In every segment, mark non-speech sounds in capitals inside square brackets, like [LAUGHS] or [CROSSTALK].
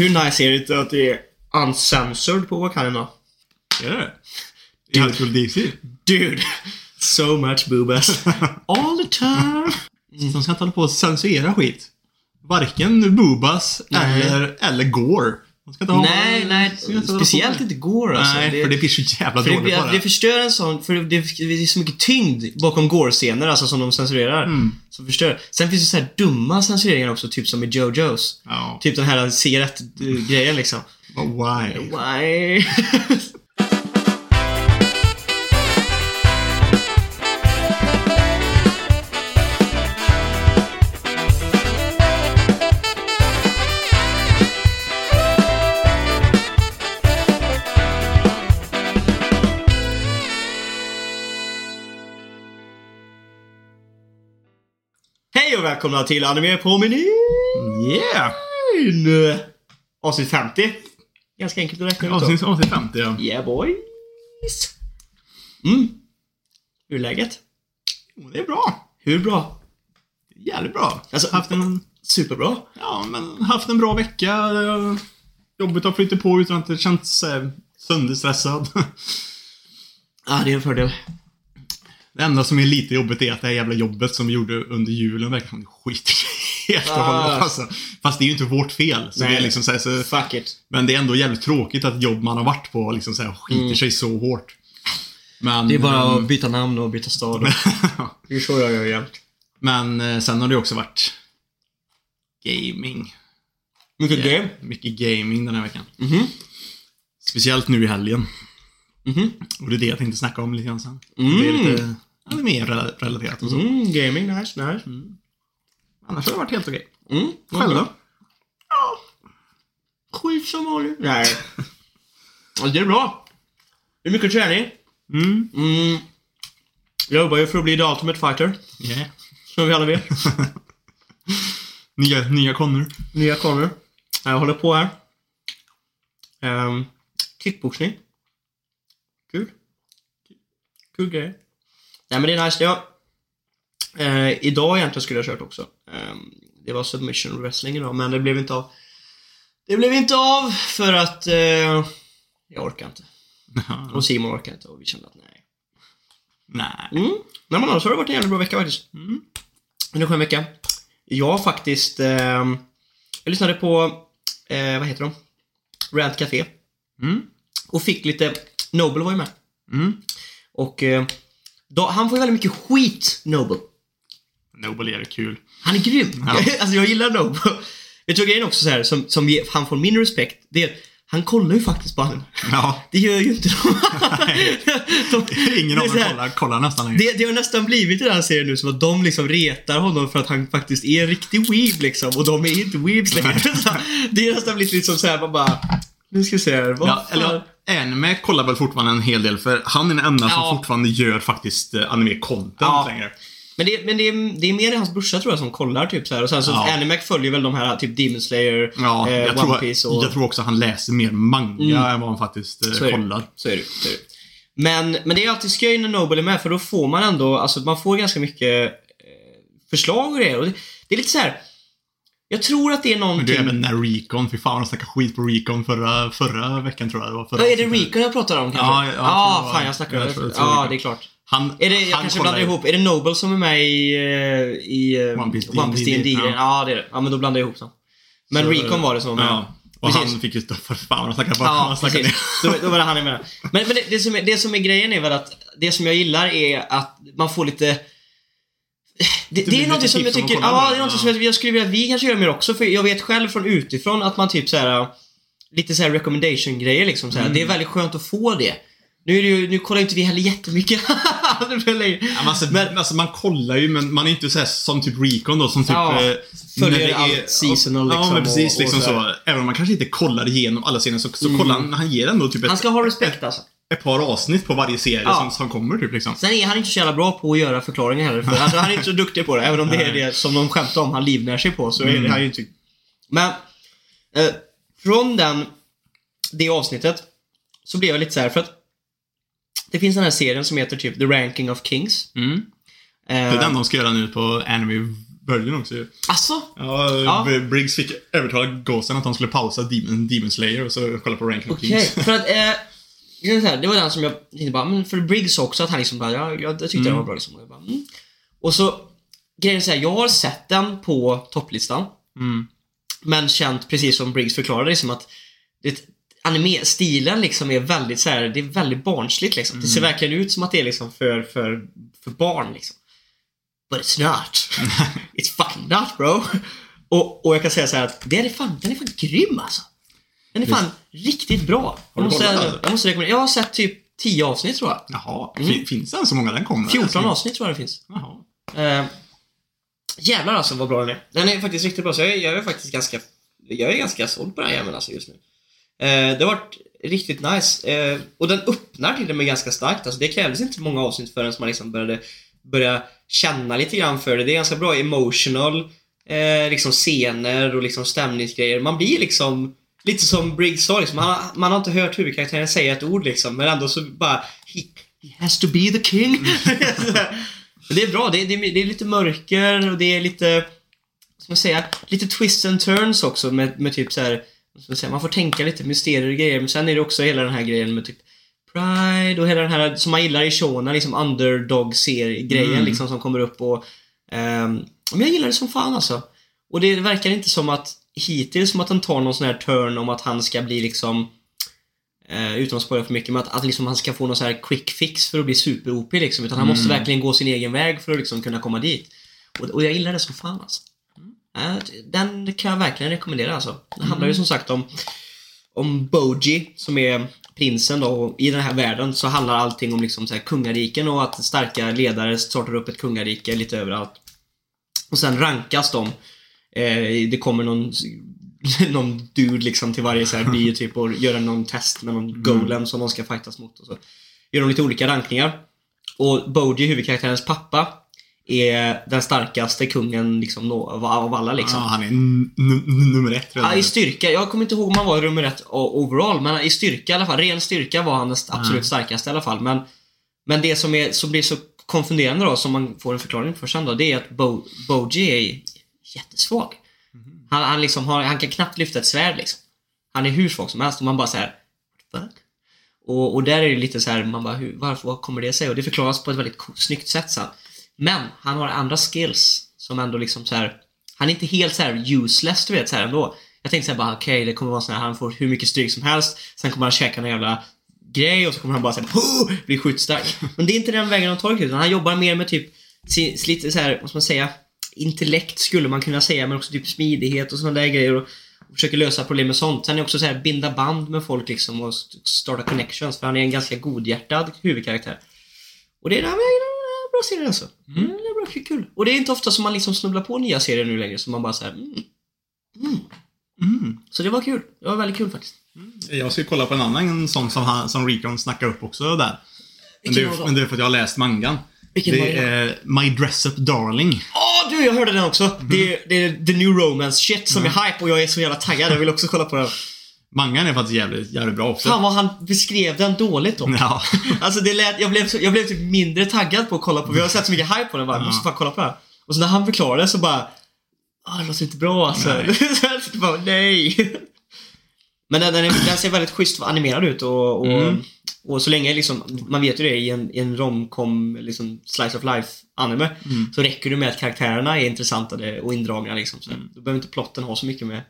Hur nice är det inte att det är uncensored på Wakanda? Är det I High School DC? Dude, so much boobas. [LAUGHS] All the time. De ska inte hålla på och censurera skit. Varken Boobas Nej. eller, eller Gore. De ska inte ha, Nej, nej. Speciellt inte går alltså. Nej, för det blir så jävla det, dåligt det, bara. det förstör en sån, för det, det är så mycket tyngd bakom gore-scener, alltså som de censurerar. Mm. Som förstör. Sen finns det så här dumma censureringar också, typ som i JoJo's. Ja. Typ den här cigarettgrejen liksom. But Why? Why? [LAUGHS] välkomna till Anime på menyn! Yeah! Avsnitt 50. Ganska enkelt att räkna ut. Avsnitt, avsnitt 50 ja. Yeah boys! Mm. Hur är läget? Jo, Det är bra. Hur bra? Jävligt bra. Alltså- haft en, Superbra. ja, men haft en bra vecka. Jobbet har flyttat på utan att det känts eh, sönderstressad. Ja, det är en fördel. Det enda som är lite jobbigt är att det här jävla jobbet som vi gjorde under julen verkar som skit [LAUGHS] helt och Ah. hållet. Alltså, fast det är ju inte vårt fel. Så Nej. det är liksom så här, så, Fuck it. men det är ändå jävligt tråkigt att jobb man har varit på liksom så här, skiter sig så hårt. Men, Mm. Det är bara att byta namn och byta stad. [LAUGHS] Det är så jag gör jämt. Men eh, sen har det också varit gaming. Mycket Yeah. game. Mycket gaming den här veckan. Mhm. Speciellt nu i helgen. Mhm. Och det är det jag tänkte snacka om lite grann sen. Mm. Det är lite ja, det är mer rela- relaterat och så. Mm, gaming, nice, nice. Annars har det varit helt okej. Mm. Själv då? Skit som vanligt. Nej. Ja, det är bra. Det är mycket träning. Mm. Mm. Jag jobbar ju för att bli the ultimate fighter. Yeah. Som vi alla vet. [LAUGHS] Nya, nya Connor. Nya kameror. Jag håller på här. Um, kickboxning. Kul grej. Nej men det är nice. Jag, eh, idag egentligen skulle jag kört också. Ehm, det var submission wrestling idag men det blev inte av. Det blev inte av för att eh, jag orkar inte. [LAUGHS] Och Simon orkar inte och vi kände att nej. Nej. Mm. Nej men annars har det varit en jävligt bra vecka faktiskt. Mm. En skön vecka. Jag faktiskt... ehm, jag lyssnade på, eh, vad heter de? Rant Café. Mm. Och fick lite... Noble var ju med. Mm. Och eh, då, han får ju väldigt mycket skit, Noble. Noble är kul. Han är grym. Ja. [LAUGHS] alltså jag gillar Noble. Du vad grejen också så här, som, som han får min respekt? Det är han kollar ju faktiskt på anime. Ja. Det gör ju inte de. [LAUGHS] de [LAUGHS] Ingen av dem så här- kollar, kollar nästan längre. Det, det har nästan blivit i den här serien nu som att de liksom retar honom för att han faktiskt är en riktig weeb liksom och de är inte weebs längre. Så det är nästan blivit liksom såhär, man bara... Nu ska vi se här, Ja, eller Anime kollar väl fortfarande en hel del för han är den enda Ja. som fortfarande gör faktiskt eh, anime-content Ja. längre. Men, det, men det, är, det är mer hans brorsa tror jag som kollar typ så här. och sen så Ja. Animac följer väl de här typ Demon Slayer, Ja, eh, jag, One tror, Piece och... jag tror också han läser mer manga Mm. än vad han faktiskt eh, Så är det. kollar. Så är det, så är det. Men, men det är alltid skoj när Nobel är med för då får man ändå, alltså man får ganska mycket eh, förslag och grejer. Och det, det är lite så här. Jag tror att det är Men någonting... det är även när Recon, fy fan de snackade skit på Recon förra, förra veckan tror jag det var. Förra Ja, är det. Recon jag pratar om kanske? Ja, ja, jag ah, var- fan jag snackar jag jag Ja, det är klart. Han, Är det, jag han kanske kollar blandar ihop. Är det Noble som är med i, eh, i eh, One Piece D&D? Ja. ja. det är det. Ja, men då blandar jag ihop dem. Men Så- Recon var det som var med. Ja. Och Precis. han fick ju för fan de snackade på. Ja, han snackade precis. Då, då var det han är med. Men, men det, det, som är, det som är grejen är väl att det som jag gillar är att man får lite det, det är något som jag tycker, ja det är något som jag, jag skulle vilja att vi kanske gör mer också för jag vet själv från utifrån att man typ så här lite så här recommendation grejer liksom så här. Mm. Det är väldigt skönt att få det. Nu är det ju, nu kollar inte vi heller jättemycket. [LAUGHS] Ja, alltså, Men- alltså man kollar ju men man är inte så här som typ Recon då som typ... Ja, eh, följer allt seasonal, Ja liksom, men precis och- och liksom så så. Även om man kanske inte kollar igenom alla serier så, så kollar han, han ger ändå typ Han ett, ska ha respekt alltså. ett par avsnitt på varje serie Ja. som, som kommer typ liksom. Sen är han inte så jävla bra på att göra förklaringar heller. För alltså, han är inte så duktig på det. Även om det är det som de skämtar om han livnär sig på så är det Mm. han ju inte. Men eh, från den, det avsnittet så blev jag lite så här för att det finns den här serien som heter typ The Ranking of Kings. Mm. Eh, Det är den de ska göra nu på Anime början också ju. Alltså? Ja, Ja. Briggs fick övertala Ghosten att han skulle pausa Demon, Demon Slayer och så kolla på Ranking of Okej, Kings. för att... [LAUGHS] Eh, det här, var den som jag tänkte bara, men för Briggs också, att han liksom bara, ja, jag, tyckte den var bra liksom. Och, bara, mm. och så, grejen är så här, jag har sett den på topplistan. Mm. Men känt, precis som Briggs förklarade, liksom att det, anime-stilen liksom är väldigt så här, det är väldigt barnsligt liksom. Det ser verkligen ut som att det är liksom för, för, för barn liksom. But it's not. [LAUGHS] It's fucking not bro. Och, och jag kan säga så här att det är fan, den är fan grym alltså. Den är fan riktigt bra. Jag måste, jag måste rekommendera. Jag har sett typ 10 avsnitt tror jag. Jaha, fin- finns det än så många? Den kommer? 14 avsnitt tror jag det finns. Jaha. Eh, jävlar alltså vad bra den är. Den är faktiskt riktigt bra, så jag, är- jag är faktiskt ganska jag är ganska såld på den här jäveln alltså just nu. Eh, det har varit riktigt nice. Eh, och den öppnar till och med ganska starkt. Alltså, det krävdes inte många avsnitt förrän man liksom började börja känna lite grann för det. Det är ganska bra emotional eh, liksom scener och liksom stämningsgrejer. Man blir liksom lite som Briggs sa, liksom. man, har, man har inte hört huvudkaraktären säga ett ord liksom, men ändå så bara He, he has to be the king. [LAUGHS] Men det är bra, det är, det, är, det är lite mörker och det är lite, ska man säga, lite twists and turns också med, med typ så här, man säga, man får tänka lite mysterier och grejer, men sen är det också hela den här grejen med typ Pride och hela den här som man gillar i Shona, liksom underdog-grejen Mm. liksom som kommer upp och ehm, men jag gillar det som fan alltså. Och det verkar inte som att hittills som att den tar någon sån här turn om att han ska bli liksom eh, utan att spoila för mycket, men att, att liksom han ska få någon sån här quick fix för att bli super-OP liksom. Utan han måste Mm. verkligen gå sin egen väg för att liksom kunna komma dit. Och, och jag gillar det som fan alltså. Den kan jag verkligen rekommendera alltså. Det handlar ju som sagt om om Boji, som är prinsen då, och i den här världen så handlar allting om liksom så här kungariken och att starka ledare startar upp ett kungarike lite överallt. Och sen rankas de. Eh, det kommer någon, [LAUGHS] någon dude liksom till varje så här by typ och gör någon test med någon golem som de ska fightas mot och så. Gör de lite olika rankningar. Och Boji, huvudkaraktärens pappa, är den starkaste kungen liksom nå- av alla liksom. Ja, han är nummer ett redan. I styrka. Jag kommer inte ihåg om han var nummer ett overall, men i styrka i alla fall. Ren styrka var han den absolut Mm. starkaste i alla fall. Men, men det som, är, som blir så konfunderande då, som man får en förklaring på sen då, det är att Bo, Boji är jättesvag. Mhm. Han, han, liksom har, han kan knappt lyfta ett svärd liksom. Han är hur svag som helst och man bara såhär? Och, och där är det lite så här, man bara, hur, varför, vad kommer det sig? Och det förklaras på ett väldigt snyggt sätt sen. Men han har andra skills som ändå liksom så här. Han är inte helt så här useless du vet så här ändå. Jag tänkte såhär bara okej det kommer vara så här, han får hur mycket stryk som helst. Sen kommer han käka en jävla grej och så kommer han bara såhär bli skjutstark. Men det är inte den vägen han tar utan han jobbar mer med typ lite så här, vad ska man säga, intellekt skulle man kunna säga men också typ smidighet och sådana där grejer. Och, och försöker lösa problem med sånt. Sen är också så här binda band med folk liksom och starta connections för han är en ganska godhjärtad huvudkaraktär. Och det är, den vägen bra serie alltså. Mm. det är bra, kul. Och det är inte ofta som man liksom snubblar på nya serier nu längre som man bara såhär mm. Mm. Mm. Så det var kul. Det var väldigt kul faktiskt. Jag ska kolla på en annan sån som, han, som Recon snackade upp också där. Men det, är, men det är för att jag har läst mangan. Vilken det det? är My Dress Up Darling. Åh du, jag hörde den också! Det, är, det är the new romance shit som är hype och jag är så jävla taggad. Jag vill också kolla på den. Mangan är faktiskt jävligt, jävligt bra också. Fan vad han beskrev den dåligt då. Ja. [LAUGHS] Alltså det lät, jag blev, så, jag blev typ mindre taggad på att kolla på, vi har sett så mycket hype på den bara, jag måste fan kolla på den. Och så när han förklarade så bara, ah, det låter inte bra alltså. Nej. [LAUGHS] så bara, nej. [LAUGHS] Men den, den, är, den ser väldigt schysst animerad ut och, och, Mm. och så länge liksom, man vet ju det i en, i en romcom, liksom slice of life anime, Mm. så räcker det med att karaktärerna är intressanta och indragna liksom. Så Då behöver inte plotten ha så mycket med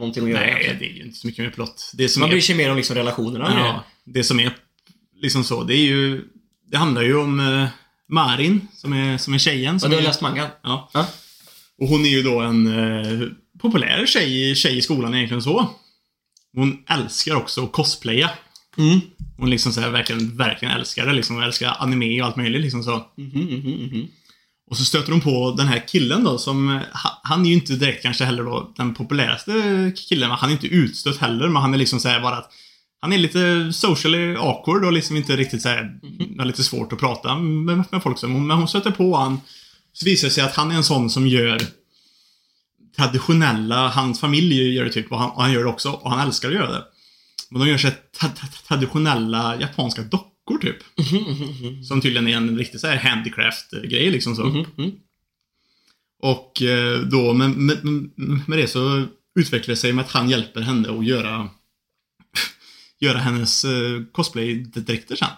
någonting att göra. Nej, egentligen. det är ju inte så mycket med plott. Det som Man är, bryr sig mer om liksom relationerna. med det. ja, det som är liksom så, det är ju... Det handlar ju om eh, Marin, som är, som är tjejen. Och Som du har är, läst mangan? Ja. Ja. Och hon är ju då en eh, populär tjej, tjej i skolan egentligen så. Hon älskar också att cosplaya. Mm. Hon liksom så här, verkligen, verkligen älskar det liksom. Älskar anime och allt möjligt liksom så. Mhm, mhm, mhm. Och så stöter hon på den här killen då som, eh, ha- han är ju inte direkt kanske heller då den populäraste killen. Han är inte utstött heller, men han är liksom så här bara att han är lite socially awkward och liksom inte riktigt så här, har lite svårt att prata med, med folk. som- Men hon stöter på han. Så visar det sig att han är en sån som gör traditionella, hans familj gör det typ och han, och han gör det också och han älskar att göra det. Men de gör tra- traditionella japanska dockor typ. Mhm, mhm, mhm. Som tydligen är en riktig så här handicraft-grej liksom så. Mhm, mhm. Och eh, då med, med, med det så utvecklar det sig med att han hjälper henne att göra [LAUGHS] göra hennes eh, cosplay-dräkter sen.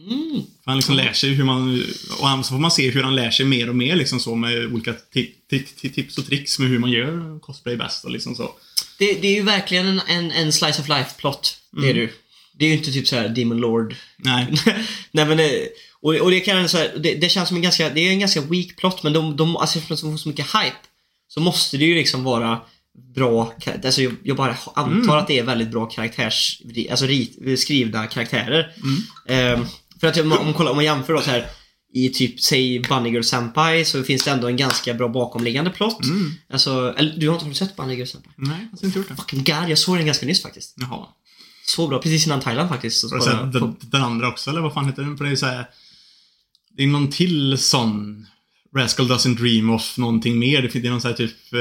Mm. Han liksom lär sig hur man, och så får man se hur han lär sig mer och mer liksom så med olika ti- ti- ti- tips och tricks med hur man gör cosplay bäst och liksom så. Det, det är ju verkligen en, en, en slice of life-plott. Det är det ju. Det är ju inte typ så här Demon Lord. Nej. [LAUGHS] Nej men det, och, och det kan så här, det, det känns som en ganska, det är en ganska weak plot men de, de alltså eftersom de får så mycket hype så måste det ju liksom vara bra, alltså jag, jag bara antar att det är väldigt bra karaktärs, alltså rit, skrivna karaktärer. Ehm, för att om man, om, man kollar, om man jämför då så här i typ, säg Bunny Girl Senpai så finns det ändå en ganska bra bakomliggande plott. Mm. Alltså, eller du har inte sett Bunny Girl Senpai? Nej, jag har inte gjort det. Fucking god, jag såg den ganska nyss faktiskt. Jaha. Så bra, precis innan Thailand faktiskt. Så bara- den, den andra också, eller vad fan heter den? För det är så här, Det är någon till sån Rascal doesn't dream of någonting mer. Det är någon sån här typ eh,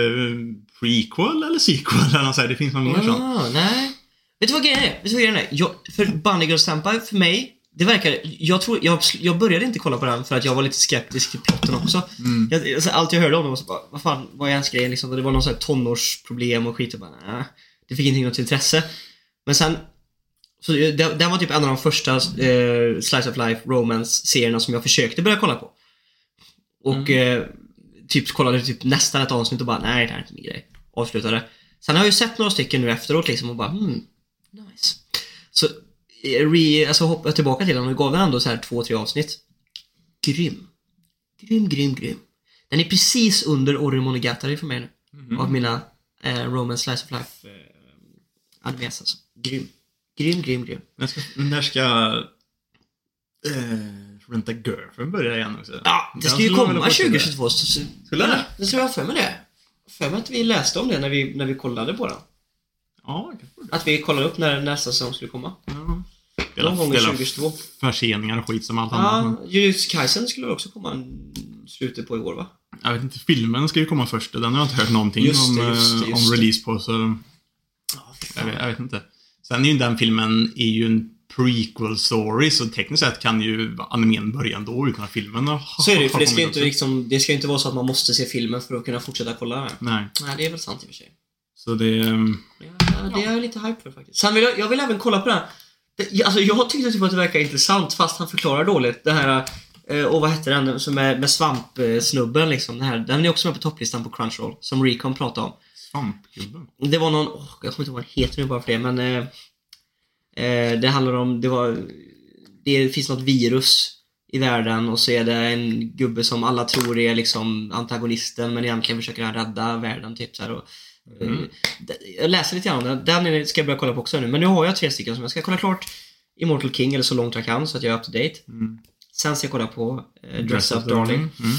prequel eller sequel eller något så här. Det finns någon mer sån. Ah, nej. Vet du vad grejen är? Vet du vad grejen är? Jag, för Bunny Girl Senpai, för mig, det verkar... Jag tror... Jag, jag började inte kolla på den för att jag var lite skeptisk till plotten också. Mm. Jag, alltså, allt jag hörde om det var så bara, vad fan, vad är ens grejen liksom? Det var någon sån här tonårsproblem och skit och bara, nej. Det fick inte något intresse. Men sen... Så det, det var typ en av de första eh, Slice of Life Romance-serierna som jag försökte börja kolla på. Och eh, typ kollade typ nästan ett avsnitt och bara, nej det här är inte min grej. Avslutade. Sen har jag ju sett några stycken nu efteråt liksom och bara, hmm, nice. Så, eh, re, alltså hoppar jag tillbaka till den och gav den ändå så här två, tre avsnitt. Grym. Grym, grym, grym. Den är precis under Ori Monogatari för mig nu. Av mina eh, Roman Slice of Life eh, animes alltså. Grym. Grym, grym, grym. När ska, när ska eh, Rent a Girlfriend börja igen också? Ja, det ska ju komma ha fått till det. 2022. Så, så, Skulle det? Det tror jag för mig det. För mig att vi läste om det när vi, när vi kollade på den. Ja, jag det. Att vi kollade upp när nästa säsong skulle komma. Ja. Någon gång i är la 2022. Förseningar och skit som allt annat. Ja, Jujutsu Kaisen skulle också komma slutet på i år va? Jag vet inte, filmen ska ju komma först den har jag inte hört någonting Just om, det, just det, eh, just om release på så Ja, jag vet, jag vet inte. Sen är ju den filmen är ju en prequel story så tekniskt sett kan ju animen börja ändå utan att filmen har Så är det ju, för det ska inte, liksom, det ska ju inte vara så att man måste se filmen för att kunna fortsätta kolla. Nej, Nej, det är väl sant i och för sig. så det... ehm, Ja, det är jag lite hype för faktiskt. Sen vill jag, jag vill även kolla på den. här- Det, alltså jag tyckte typ att det verkar intressant fast han förklarar dåligt. Det här, eh, och vad hette den som är med svampsnubben liksom. Den, här, den är också med på topplistan på Crunchyroll. Som Recon pratade om. Svampgubben. Det var någon, åh, jag kommer inte ihåg vad den heter nu bara för det, men eh, eh, det handlar om, det var, det finns något virus i världen och så är det en gubbe som alla tror är liksom antagonisten men egentligen försöker han rädda världen typ så här, och, eh, det- Jag läser lite grann om den, den ska jag börja kolla på också nu, men nu har jag tre stycken som jag ska kolla klart Immortal King, eller så långt jag kan så att jag är up to date. Mm. Sen ska jag kolla på eh, Dress Up Darling. Mm.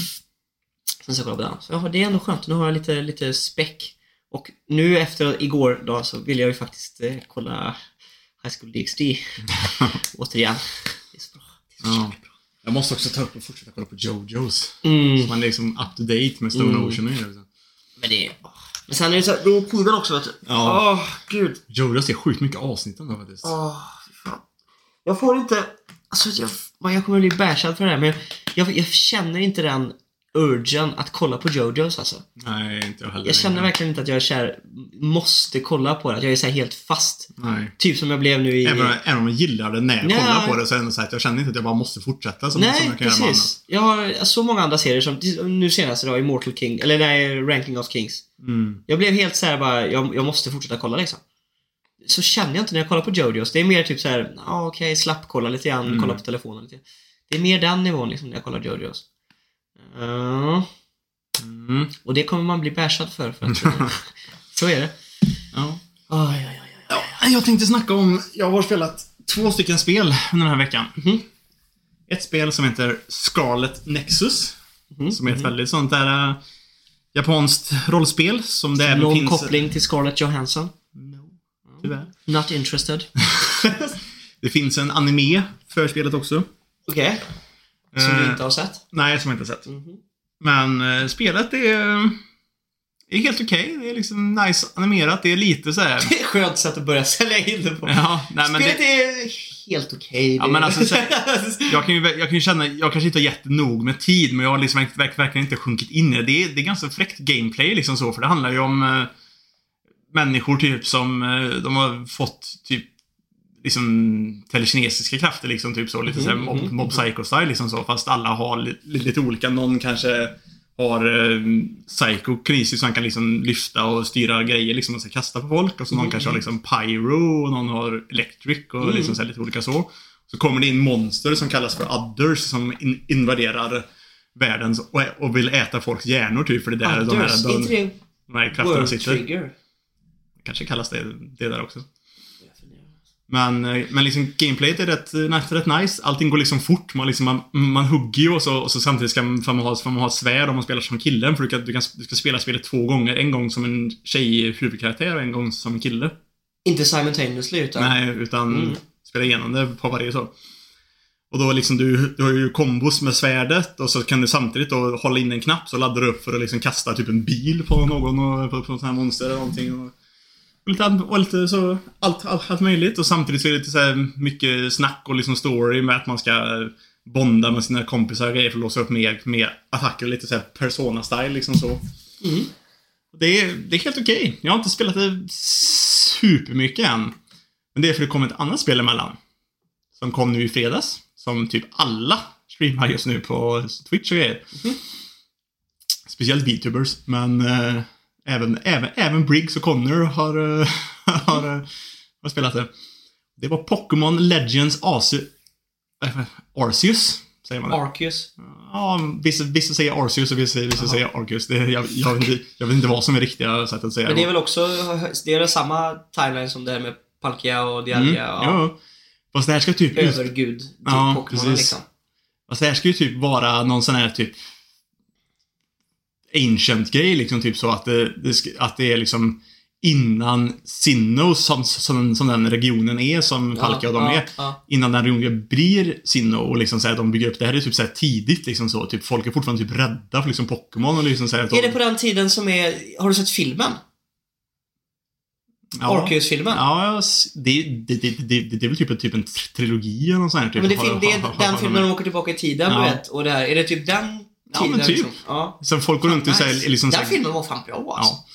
Sen ska jag kolla på den. Så ja, det är ändå skönt. Nu har jag lite, lite späck. Och nu efter igår då så vill jag ju faktiskt eh, kolla High School DxD. [LAUGHS] Återigen. Det är så bra. Det är så Ja. bra. Jag måste också ta upp och fortsätta kolla på JoJo's. Mm. Man är liksom up to date med Stone Mm. Ocean och grejer. också. Men det är... Men sen är det så här, det är tiden också vet du. Ja. Åh, gud. JoJo's är sjukt mycket avsnitt ändå faktiskt. Åh, fan. Jag får inte... Alltså jag, man, jag kommer bli bashad för det här men jag, jag känner inte den urgen att kolla på JoJo's alltså. Nej, inte jag heller. Jag känner verkligen inte att jag är kär, måste kolla på det. Att jag är så helt fast. Nej. Typ som jag blev nu i... Även, även om jag gillar det när jag Nej. kollar på det så är det ändå så att jag känner inte att jag bara måste fortsätta som, som Nej, jag kan göra med annat. precis. Jag har så många andra serier som, nu senast idag, Immortal King, eller nej, Ranking of Kings. Mm. Jag blev helt så här bara, jag, jag måste fortsätta kolla liksom. Så känner jag inte när jag kollar på JoJo's. Det är mer typ så här, ja okej, slappkolla lite grann, Mm. kolla på telefonen lite. Det är mer den nivån liksom när jag kollar JoJo's. Uh, Mm. och det kommer man bli bashad för. för att, [LAUGHS] så är det. Ja. Oj, oj, oj, oj. Ja, jag tänkte snacka om, jag har spelat två stycken spel under den här veckan. Mhm. Ett spel som heter Scarlet Nexus. Mhm, Som är ett väldigt sånt där äh, japanskt rollspel som det även finns... koppling till Scarlett Johansson? No, tyvärr. Not interested. [LAUGHS] det finns en anime för spelet också. Okej. Som Eh, du inte har sett? Nej, som jag inte har sett. Mhm. Men eh, spelet är, är helt okej. Det är liksom nice animerat. Det är lite så här. [LAUGHS] Det är skönt sätt att börja sälja in det på. ja, nej, men Spelet det, är helt okej. Ja, Det- men alltså, så- [LAUGHS] Jag kan, ju, jag kan ju känna, jag kanske inte har gett nog med tid, men jag har liksom verk, verk, verkligen inte sjunkit in i det. Det är, det är ganska fräckt gameplay liksom så, för det handlar ju om eh, människor typ som, eh, de har fått typ liksom telekinesiska krafter liksom, typ så. Lite Mhm, såhär mob, mhm, mob psycho-style liksom så, fast alla har li, li, lite olika. Någon kanske har eh, psycho-kinesis så han kan liksom lyfta och styra grejer liksom och så kasta på folk. Och så någon Mm. kanske har liksom pyro och någon har electric och Mm. liksom så här lite olika så. Så kommer det in monster som kallas för others som in, invaderar världen och, och vill äta folks hjärnor typ för det är där de Others, här, inte de, de här krafterna sitter. Trigger? Kanske kallas det, det där också. Men, eh, men liksom gameplayet är rätt, rätt, rätt nice. Allting går liksom fort. Man, liksom, man, man hugger ju och så, och så samtidigt ska man, man, ha, får man ha ett svärd om man spelar som killen. För du, kan, du, kan, du ska spela spelet två gånger. En gång som en tjej huvudkaraktär och en gång som en kille. Inte simultaneously utan... Nej, utan Mm. spela igenom det på varje så. Och då liksom du, du har ju kombos med svärdet och så kan du samtidigt då hålla in en knapp så laddar du upp för att liksom kasta typ en bil på någon och på, på sån här monster eller någonting. Och, och lite, och lite så, allt, allt, allt möjligt. Och samtidigt så är det lite så här mycket snack och liksom story med att man ska bonda med sina kompisar och grejer för att låsa upp mer, mer attacker. Lite så här persona-style liksom så. Mm. Det är, det är helt okej. Jag har inte spelat det supermycket än. Men det är för det kom ett annat spel emellan. Som kom nu i fredags. Som typ alla streamar just nu på Twitch och grejer. Mhm. Speciellt VTubers, men eh, även, även, även Briggs och Connor har, eh, [LAUGHS] har, eh, har spelat det. Det var Pokémon Legends Arceus. Äh, Arceus, säger man det? Arceus. Ja, vissa, vissa säger Arceus och vissa, vissa säger Arceus. Det, jag, jag, vet inte, jag vet inte vad som är riktiga sättet att säga Men det är väl också, det är väl samma timeline som det här med Palkia och Dialga Mm, och ja. Fast det här ska typ övergud till Ja, Pokémon liksom. Fast det här ska ju typ vara någon sån här typ ancient grej liksom typ så att det, att det är liksom innan Sinnoh som, som, som den regionen är som Palkia och de ja, är. Ja. Innan den regionen blir Sinnoh och liksom så här, de bygger upp det här är typ så här tidigt liksom så. Typ folk är fortfarande typ rädda för liksom Pokémon och liksom så här, att Är de, det på den tiden som är, har du sett filmen? ja, Arceus-filmen? Ja, det, det, det, det, det, är väl typ, en- typ en trilogi eller något sånt här. Typ. men det, fin- det är den filmen de åker tillbaka i tiden, Ja. du vet. Och det här, är det typ den? Ja, men typ. Liksom? Ja. Sen folk går runt och Nice. liksom så den filmen var fan bra alltså. Ja.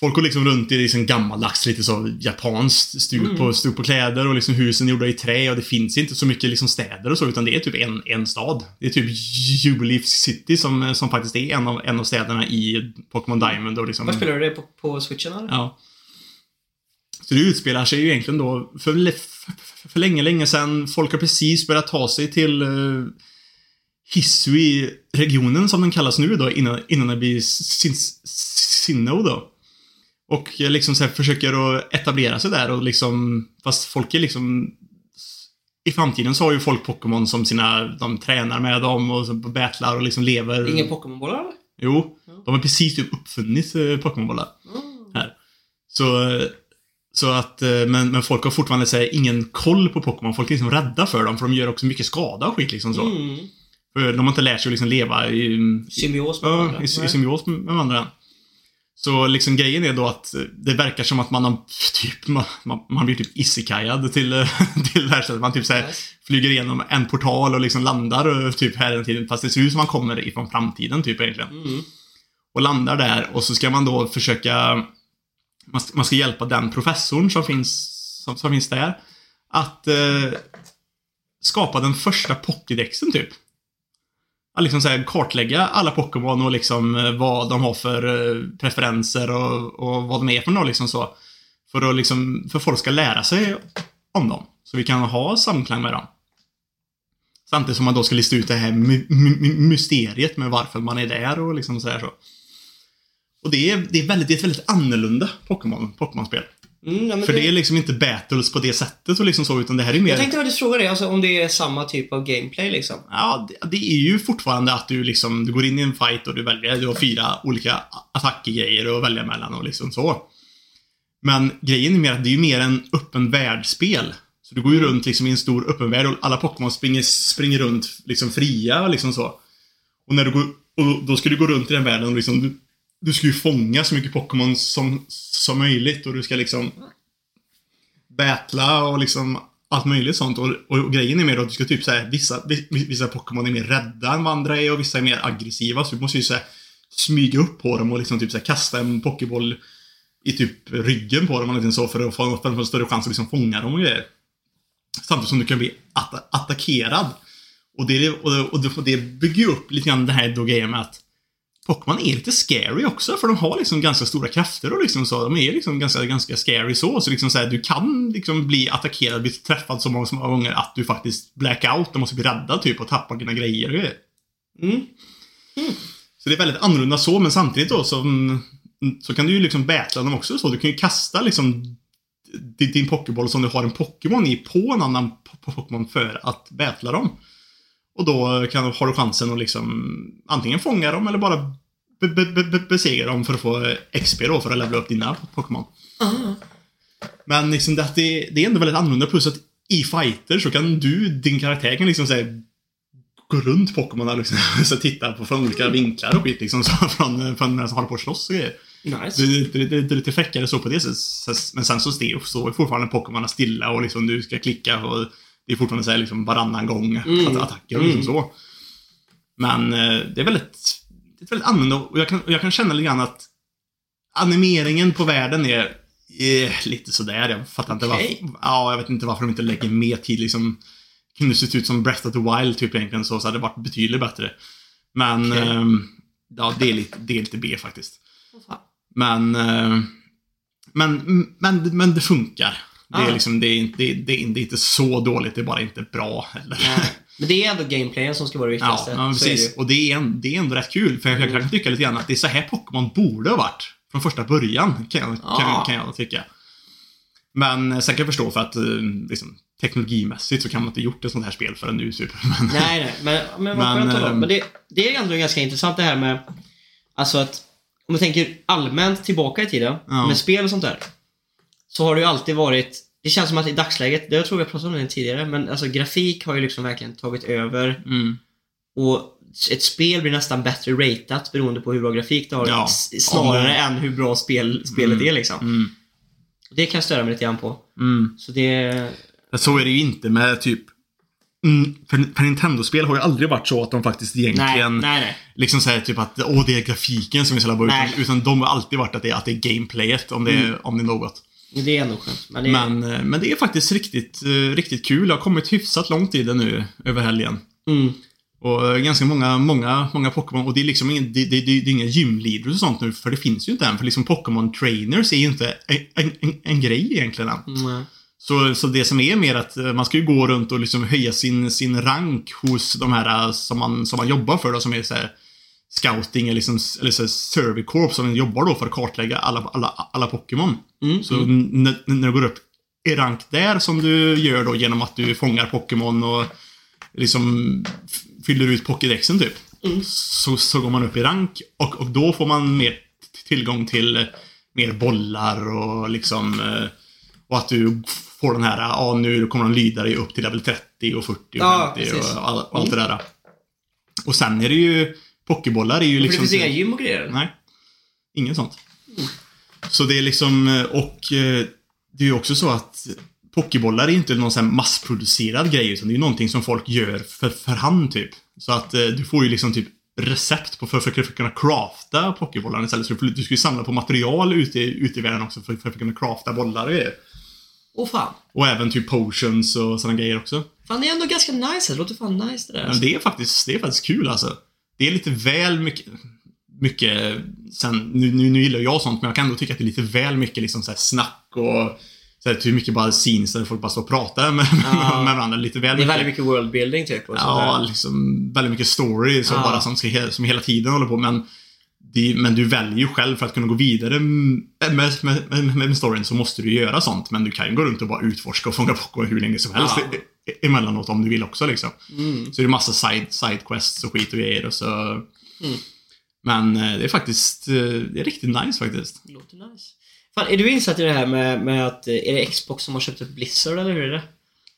Folk går liksom runt i liksom gammaldags, lite så japanskt stuk Mm. på, stuk på kläder och liksom husen är gjorda i trä och det finns inte så mycket liksom städer och så utan det är typ en, en stad. Det är typ Jubilee City som, som faktiskt är en av, en av städerna i Pokémon Diamond och liksom... Var spelar du det på, på switchen eller? Ja. Så det utspelar sig ju egentligen då för, för, för länge, länge sedan. Folk har precis börjat ta sig till uh, Hisui-regionen som den kallas nu då innan, innan det blir Sin- Sinnoh då. Och liksom så här försöker att etablera sig där och liksom, fast folk är liksom i framtiden så har ju folk Pokémon som sina, de tränar med dem och battlar och liksom lever. Ingen Pokémon-bollar eller? Jo, Ja. de har precis typ uppfunnit eh, Pokémonbollar. Mm. Här. Så, så att, eh, men, men folk har fortfarande så här, ingen koll på Pokémon. Folk är liksom rädda för dem, för de gör också mycket skada och skit liksom så. Mm. För de har inte lärt sig att liksom leva i, Symbios med ja, varandra. i, i symbios med varandra. Så liksom grejen är då att eh, det verkar som att man har [LAUGHS] typ, man, man, blir typ isekajad till, eh, [LAUGHS] till det här stället. Man typ så här, Nice. flyger igenom en portal och liksom landar eh, typ här i tiden. Fast det ser ut som man kommer ifrån framtiden typ egentligen Mm. och landar där och så ska man då försöka man ska, man ska hjälpa den professorn som finns, som, som finns där att eh, skapa den första Pokédexen typ. Att liksom så här, kartlägga alla Pokémon och liksom eh, vad de har för eh, preferenser och, och vad de är för något liksom så. För att liksom, för folk ska lära sig om dem. Så vi kan ha samklang med dem. Samtidigt som man då ska lista ut det här my, my, mysteriet med varför man är där och liksom så här så. Och det är, det är, väldigt, det är ett väldigt annorlunda Pokémon, Pokémon-spel. Mm, ja, För det... det, är liksom inte battles på det sättet och liksom så, utan det här är mer... Jag tänkte faktiskt fråga dig, alltså, om det är samma typ av gameplay liksom. Ja, det, det är ju fortfarande att du liksom, du går in i en fight och du väljer, du har fyra olika attackgrejer att välja mellan och liksom så. Men grejen är mer att det är ju mer en öppen världsspel. Så du går ju runt liksom i en stor öppen värld och alla Pokémon springer, springer runt liksom fria och liksom så. Och när du går, och då ska du gå runt i den världen och liksom, du, ska ju fånga så mycket Pokémon som, som möjligt och du ska liksom battla och liksom allt möjligt sånt. Och, och, grejen är mer att du ska typ säga vissa, vissa Pokémon är mer rädda än vad andra är och vissa är mer aggressiva. Så du måste ju såhär... smyga upp på dem och liksom typ såhär kasta en Pokéboll i typ ryggen på dem eller liksom så för att få, för att få större chans att liksom fånga dem och grejer. Samtidigt som du kan bli att attackerad. Och det, och, och det bygger ju upp lite grann det här då grejen med att Pokémon är lite scary också, för de har liksom ganska stora krafter och liksom så. De är liksom ganska, ganska scary så. Så liksom så här, du kan liksom bli attackerad, bli träffad så många, så många gånger att du faktiskt blackout och måste bli räddad typ och tappa dina grejer och grejer. Mm. Mm. Så det är väldigt annorlunda så, men samtidigt då så, så kan du ju liksom battla dem också så. Du kan ju kasta liksom din Pokéboll som du har en Pokémon i på en annan Pokémon för att battla dem. Och då kan, har du chansen att liksom antingen fånga dem eller bara be, be, be, besegra dem för att få XP då för att levla upp dina Pokémon. Uh. Men liksom det, det, det är ändå väldigt annorlunda plus att i fighter så kan du, din karaktär kan liksom säga gå runt Pokémon och liksom, [LAUGHS] så titta på från olika vinklar och skit liksom. [LAUGHS] Så från, från när som håller på att slåss och grejer. Nice. Det, det, det, lite fräckare så på det sättet. Men sen så står fortfarande Pokémon stilla och liksom du ska klicka och det är fortfarande så här, liksom varannan gång mm. attacker och liksom så. Men eh, det är väldigt, det är väldigt annorlunda och jag kan, jag kan känna lite grann att animeringen på världen är, är lite sådär. Jag fattar okay. inte varför. Ja, jag vet inte varför de inte lägger mer tid liksom. Kunde sett ut som Breath of the Wild typ egentligen så, så hade det varit betydligt bättre. Men, okay. eh, ja, det är, lite, det är lite B faktiskt. Men, eh, men, men, men det funkar. Det är, liksom, det, är, inte, det, är, det är inte så dåligt, det är bara inte bra heller. Men det är ändå gameplayen som ska vara det viktigaste. Ja, precis. Det och det är, en, det är ändå rätt kul, för jag kan mm. tycka lite grann att det är så här Pokémon borde ha varit. Från första början, kan jag, ja. kan, kan jag tycka. Men sen kan jag förstå för att eh, liksom, teknologimässigt så kan man inte gjort ett sånt här spel förrän nu, typ. [LAUGHS] Men, nej, nej. Men, men vad skönt ändå. Men det, det är ändå ganska intressant det här med, alltså att, om man tänker allmänt tillbaka i tiden, ja. med spel och sånt där så har det ju alltid varit det känns som att i dagsläget, det jag tror jag pratade om det tidigare, men alltså grafik har ju liksom verkligen tagit över. Mm. Och ett spel blir nästan bättre ratat beroende på hur bra grafik det har. Ja. Snarare mm. än hur bra spel, spelet mm. är liksom. Mm. Det kan jag störa mig lite grann på. Mm. Så det... Så är det ju inte med typ Mm, för, för Nintendo-spel har ju aldrig varit så att de faktiskt egentligen nej, nej, nej. liksom säger typ att åh, det är grafiken som är så jävla bra. Utan, utan de har alltid varit att det, att det är gameplayet om det, mm. om det är något. Det är ändå skönt. Men det är, men, eh, men det är faktiskt riktigt, eh, riktigt kul. Jag har kommit hyfsat långt i det nu över helgen. Mm. Och eh, ganska många, många, många Pokémon. Och det är liksom ingen, det, det, det, det är inga gymleaders och sånt nu, för det finns ju inte än. För liksom Pokémon trainers är ju inte en, en, en grej egentligen än. Mm. Så, så det som är mer att man ska ju gå runt och liksom höja sin, sin rank hos de här som man, som man jobbar för då, som är så här, scouting eller, liksom, eller så survey corps som jobbar då för att kartlägga alla, alla, alla Pokémon. Mm, så mm. När, när du går upp i rank där som du gör då genom att du fångar Pokémon och liksom fyller ut Pokédexen typ. Mm. Så, så går man upp i rank och, och då får man mer tillgång till mer bollar och liksom och att du får den här, ja nu kommer de lyda dig upp till level 30 och 40 och ja, 50 och, all, och allt det där. Och sen är det ju Pokébollar är ju liksom... Det finns inga gym och grejer? Nej. Inget sånt. Mm. Så det är liksom, eh, och eh, det är ju också så att Pokébollar är inte någon sån massproducerad grej, utan det är ju någonting som folk gör för, för hand typ. Så att eh, du får ju liksom typ recept på för, för, för att kunna crafta Pokébollar istället. Så du, du ska ju samla på material ute, ute i världen också för, för att kunna crafta bollar och grejer. Åh fan. Och även typ potions och sådana grejer också. Fan, det är ändå ganska nice. Det låter fan nice det där. Men det är faktiskt, det är faktiskt kul alltså det är lite väl mycket, mycket sen, nu, nu, nu gillar jag sånt, men jag kan ändå tycka att det är lite väl mycket liksom så snack och så här, typ mycket bara scenes där folk bara står och pratar med, ja. [LAUGHS] med varandra. Lite väl det är väldigt mycket worldbuilding typ. Och ja, liksom väldigt mycket story så ja. bara som, ska, som hela tiden håller på. Men, det, men du väljer ju själv för att kunna gå vidare med, med, med, med, storyn så måste du göra sånt. Men du kan ju gå runt och bara utforska och fånga Pokémon hur länge som helst. Ja emellanåt om du vill också liksom. Mm. Så det är massa side, side quests och skit och grejer och så... Mm. Men eh, det är faktiskt, eh, det är riktigt nice faktiskt. Det låter nice. Fan, är du insatt i det här med, med att, eh, är det Xbox som har köpt upp Blizzard eller hur är det?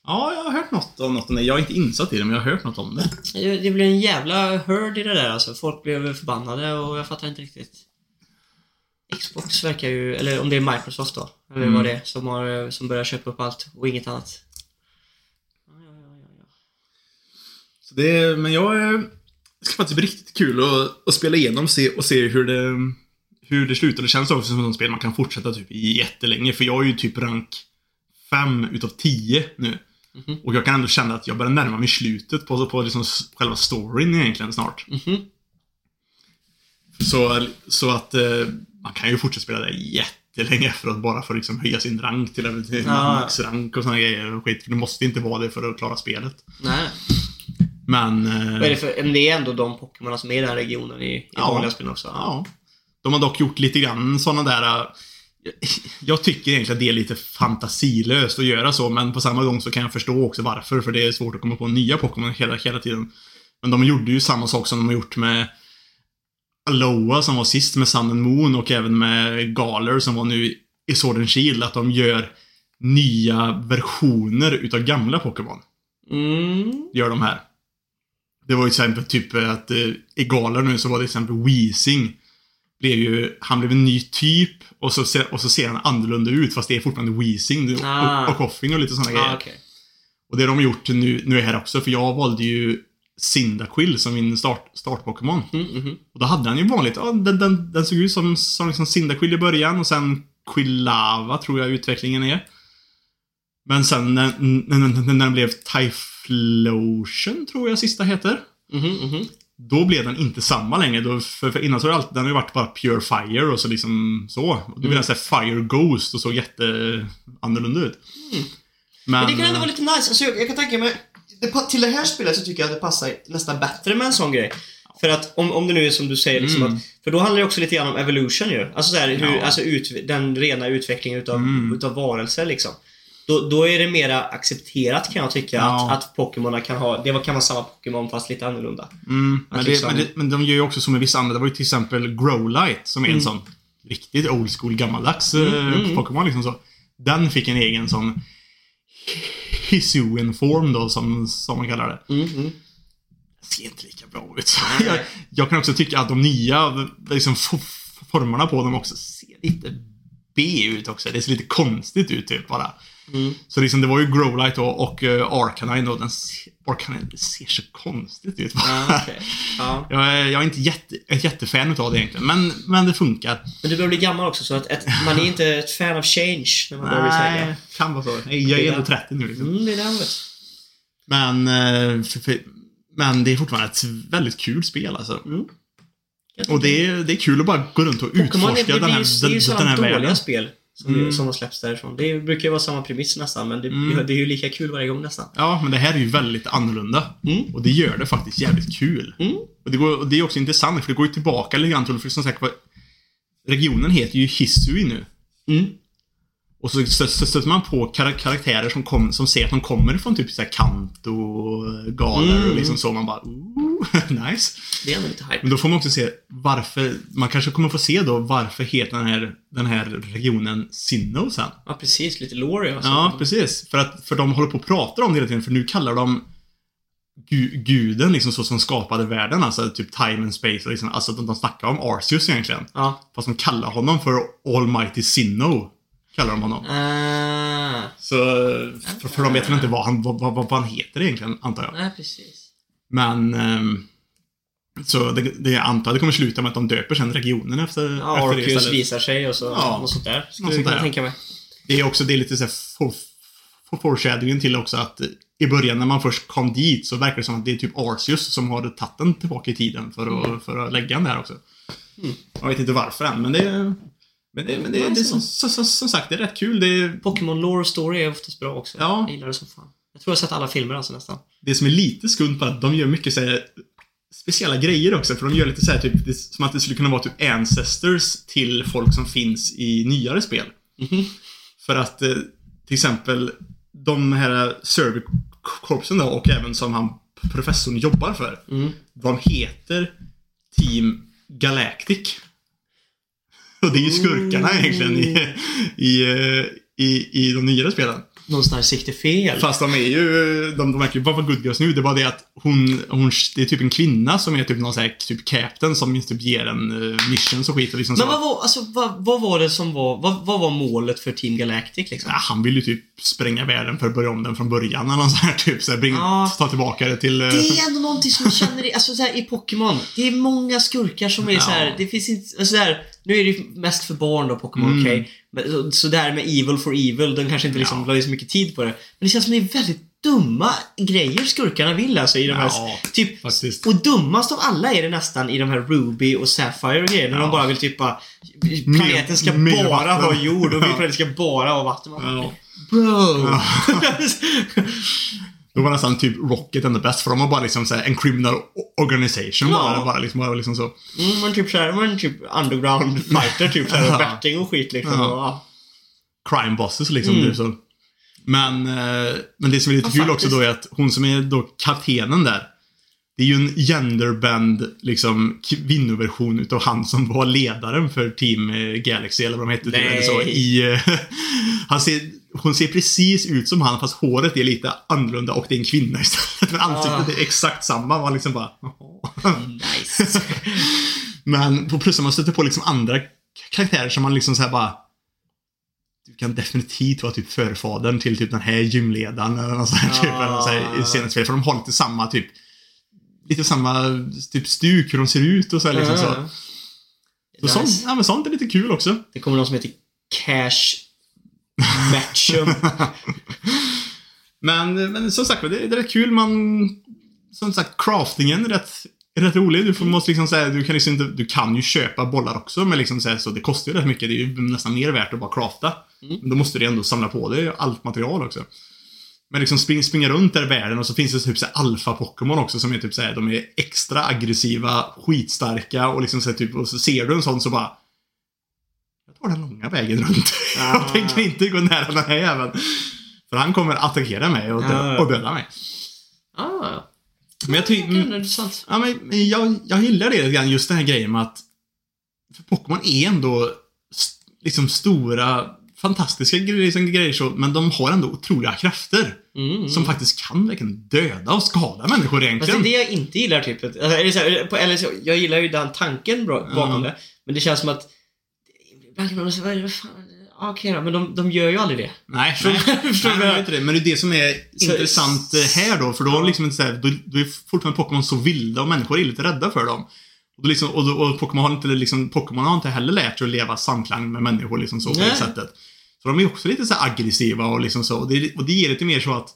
Ja, jag har hört något om något om det. Jag är inte insatt i det, men jag har hört något om det. Det blev en jävla hörd i det där alltså. Folk blev förbannade och jag fattar inte riktigt. Xbox verkar ju, eller om det är Microsoft då, eller mm. vad det är, som, har, som börjar köpa upp allt och inget annat. Så det, men jag eh, det ska faktiskt bli riktigt kul att, att spela igenom se, och se hur det, hur det slutar. Det känns också som ett spel man kan fortsätta typ jättelänge. För jag är ju typ rank 5 utav 10 nu. Mhm. Och jag kan ändå känna att jag börjar närma mig slutet på, på liksom själva storyn egentligen snart. Mhm. Så, så att eh, man kan ju fortsätta spela det jättelänge efteråt bara för att liksom höja sin rank till, till Ja. maxrank och såna grejer och skit. Det måste inte vara det för att klara spelet. Nej. Men... Vad är det för... Men det är ändå de Pokémon som är i den här regionen i, i Ja. vanliga spel också. Ja. De har dock gjort lite grann sådana där... äh, Jag tycker egentligen att det är lite fantasilöst att göra så, men på samma gång så kan jag förstå också varför, för det är svårt att komma på nya Pokémon hela, hela tiden. Men de gjorde ju samma sak som de har gjort med Aloha som var sist med Sun and Moon och även med Galar som var nu i Sword and Shield, att de gör nya versioner utav gamla Pokémon Mm. gör de här. Det var ju till exempel typ att eh, i Galar nu så var det till exempel Weezing. Blev ju, han blev en ny typ och så, ser, och så ser han annorlunda ut fast det är fortfarande Weezing och, Ah. och, och Koffing och lite sådana grejer. Ah, okej. Och det har de gjort nu, nu här också för jag valde ju Cyndaquil som min start, start-Pokémon. Mm, mhm. Och då hade han ju vanligt, ja, den, den, den såg ut som, som liksom Cyndaquil i början och sen Quilava tror jag utvecklingen är. Men sen när, när, när, den blev Typhlosion, tror jag sista heter. Mhm, mhm. Då blev den inte samma längre. Då, för, för innan så har den har ju varit bara Pure Fire och så liksom så. Och då blev den såhär Fire Ghost och såg jätteannorlunda ut. Men, Men det kan ändå vara lite nice. Alltså, jag, jag kan tänka mig... Det, till det här spelet så tycker jag att det passar nästan bättre med en sån grej. För att om, om det nu är som du säger, liksom Mm. att, för då handlar det också lite grann om evolution ju. Alltså, så här, hur, Ja. alltså ut, den rena utvecklingen utav, Mm. utav varelser liksom. Då, då är det mera accepterat kan jag tycka Ja. att, att Pokémon kan ha, det kan vara samma Pokémon fast lite annorlunda. mm, men, det, liksom- men, det, men de gör ju också som med vissa andra. Det var ju till exempel Growlite som är en Mm. sån riktigt old school gammaldags Mm, eh, mm. Pokémon liksom så. Den fick en egen sån Hisuian form då som, som man kallar det. Mm, mm. ser inte lika bra ut. [LAUGHS] Jag, jag kan också tycka att de nya liksom, formerna på dem också ser lite B ut också. Det ser lite konstigt ut typ bara. Mm. Så liksom, det var ju Growlite då, och uh, Arcanine då. Den Arcanine det ser så konstigt ut. Ja, [LAUGHS] okej. ja. jag, är, jag är inte jätte, ett jättefan utav det egentligen, men, men det funkar. Men du börjar bli gammal också så att ett, man är inte ett fan av change när man börjar bli så här Nej, kan vara så. Jag är ändå 30 nu liksom. Mm, det är det Men, eh, för, för, men det är fortfarande ett väldigt kul spel alltså. mm. Och det är, det är kul att bara gå runt och det, utforska det, den här, ju, det är ju den, sådana den här dåliga världen. spel som, Mm. som har släppts därifrån. Det brukar ju vara samma premiss nästan, men det, Mm. det är ju lika kul varje gång nästan. Ja, men det här är ju väldigt annorlunda. Mm. Och det gör det faktiskt jävligt kul. Mm. Och det, går, och det är också intressant, för det går ju tillbaka lite grann till, för som sagt var, regionen heter ju Hisui nu. Och så stö- stö- stöter man på kar- karaktärer som, kom, som ser att de kommer från typ såhär Kanto och Galar Mm. och liksom så. Man bara, ooh, [LAUGHS] nice. Det är ändå lite hype. Men då får man också se varför, man kanske kommer få se då varför heter den här, den här regionen Sinnoh sen. Ja, precis. Lite lore alltså. Ja, precis. För att för de håller på att prata om det hela tiden, för nu kallar de gu, guden liksom så som skapade världen, alltså typ time and space. och Liksom, alltså de, de snackar om Arceus egentligen. Ja. Fast de kallar honom för Almighty Sinnoh. Kallar de honom. Ah. Så, för, för de vet väl inte vad han, vad, vad, vad han heter egentligen, antar jag. Nej, precis. Men... ehm, så det, det jag antar det kommer sluta med att de döper sen regionen efter, Ja, efter det Arceus istället. visar sig och så Ja. något sånt där. Skulle Något sånt där. tänka mig. Det är också det är lite så här for, for, foreshadowing till också att i början när man först kom dit så verkar det som att det är typ Arceus som har tagit den tillbaka i tiden för att, Mm. för att lägga den där också. Jag vet inte varför än, men det... Men det, men det, det, är som, som, som, sagt, det är rätt kul. Det, är, Pokémon Lore Story är oftast bra också. Ja. Jag gillar det som fan. Jag tror jag har sett alla filmer alltså nästan. det som är lite skumt på att de gör mycket så här, speciella grejer också. För de gör lite så här, typ, det, som att det skulle kunna vara typ ancestors till folk som finns i nyare spel. Mhm. För att eh, till exempel de här Servicorpsen då och även som han professorn jobbar för. Mm. De heter Team Galactic. [LAUGHS] Och det är ju skurkarna egentligen i, i, eh, i, i de nyare spelen. någonstans det fel. Fast de är ju, de, de verkar ju bara vara good girls nu. Det är bara det att hon, hon, det är typ en kvinna som är typ någon sån här, typ captain som typ ger en uh, missions och skit och liksom Men vad var, alltså, vad, vad var det som var, vad, vad var målet för Team Galactic liksom? Ja, han vill ju typ spränga världen för att börja om den från början eller någon sån här typ så här, bring, Ja. ta tillbaka det till... eh, Det är ändå någonting som jag känner i, alltså så här, i Pokémon. Det är många skurkar som är Ja. så här, det finns inte, alltså så här, nu är det ju mest för barn då, Pokémon, Mm. okej. Men Så, så där med Evil for Evil, de kanske inte liksom Ja. la så mycket tid på det. Men det känns som det är väldigt dumma grejer skurkarna vill alltså i de här, Ja, typ, faktiskt. och dummast av alla är det nästan i de här Ruby och Sapphire och grejer. När de Ja. bara vill typ bara, planeten ska mer bara vatten. vara jord och Ja. planeten ska bara vara vatten. Bro! [LAUGHS] [LAUGHS] [LAUGHS] Då var nästan typ Rocket ändå bäst för de har bara liksom så här, en criminal organization Ja. bara, bara liksom, bara liksom så. Mm, men typ såhär, men typ underground [LAUGHS] fighter typ såhär, och betting och skit liksom. Ja. Och, ja. crime bosses liksom. Mm. typ så. Men, eh, men det som är lite Ja, kul också då är att hon som är då kaptenen där. Det är ju en genderbend, liksom, kvinnoversion utav han som var ledaren för Team eh, Galaxy, eller vad de hette. typ. Eller så, i, eh, [LAUGHS] han ser, hon ser precis ut som han, fast håret är lite annorlunda och det är en kvinna istället. Men ansiktet Ah. är exakt samma. Man liksom bara. Nice. [LAUGHS] Men på plus man stöter på liksom andra karaktärer som man liksom så här bara du kan definitivt vara typ förfadern till typ den här gymledaren eller något sånt här, typ, eller något så här, i spelet. För de har lite samma typ Lite samma typ stuk, hur de ser ut och så här, liksom så. Ja. så sånt, ja, men sånt är lite kul också. Det kommer någon som heter Cash Matchum. Men, men som sagt, det, det är rätt kul. Man, som sagt, craftingen är rätt, är rätt rolig. Du, får, måste liksom säga, du, kan liksom inte, du kan ju köpa bollar också, men liksom så, här, så det kostar ju rätt mycket. Det är ju nästan mer värt att bara crafta. Mm. Men då måste du ändå samla på dig allt material också. Men liksom spring, springa runt där i världen och så finns det typ så alfa-Pokémon också som är typ så här, de är extra aggressiva, skitstarka och liksom så här, typ, och så ser du en sån så bara Tar den långa vägen runt. [LAUGHS] Ah. Jag tänker inte gå nära den här jäveln. För han kommer attackera mig och, dö- Ja. och döda mig. ah, Men jag, ty- det är intressant. ja, men jag, jag gillar det lite grann, just den här grejen med att för Pokémon är ändå st- liksom stora, fantastiska liksom grejer så, men de har ändå otroliga krafter. Mm. Som faktiskt kan verkligen döda och skada människor Fast det egentligen. är det jag inte gillar typ. Alltså, eller så här, på, eller så, jag gillar ju den tanken bakom Ja. det. Men det känns som att säga, vad är det- fan, okej då, men de, de gör ju aldrig det. Nej, [LAUGHS] Förstår nej, inte det. Men det är det som är Så- intressant eh, här då, för då, Ja. liksom inte så här, då, då är fortfarande Pokémon så vilda och människor är lite rädda för dem. Och, liksom, och, och Pokémon har inte liksom, Pokémon har inte heller lärt sig att leva samklang med människor liksom så på det sättet. Så de är också lite så aggressiva och liksom så. Och det, och det ger lite mer så att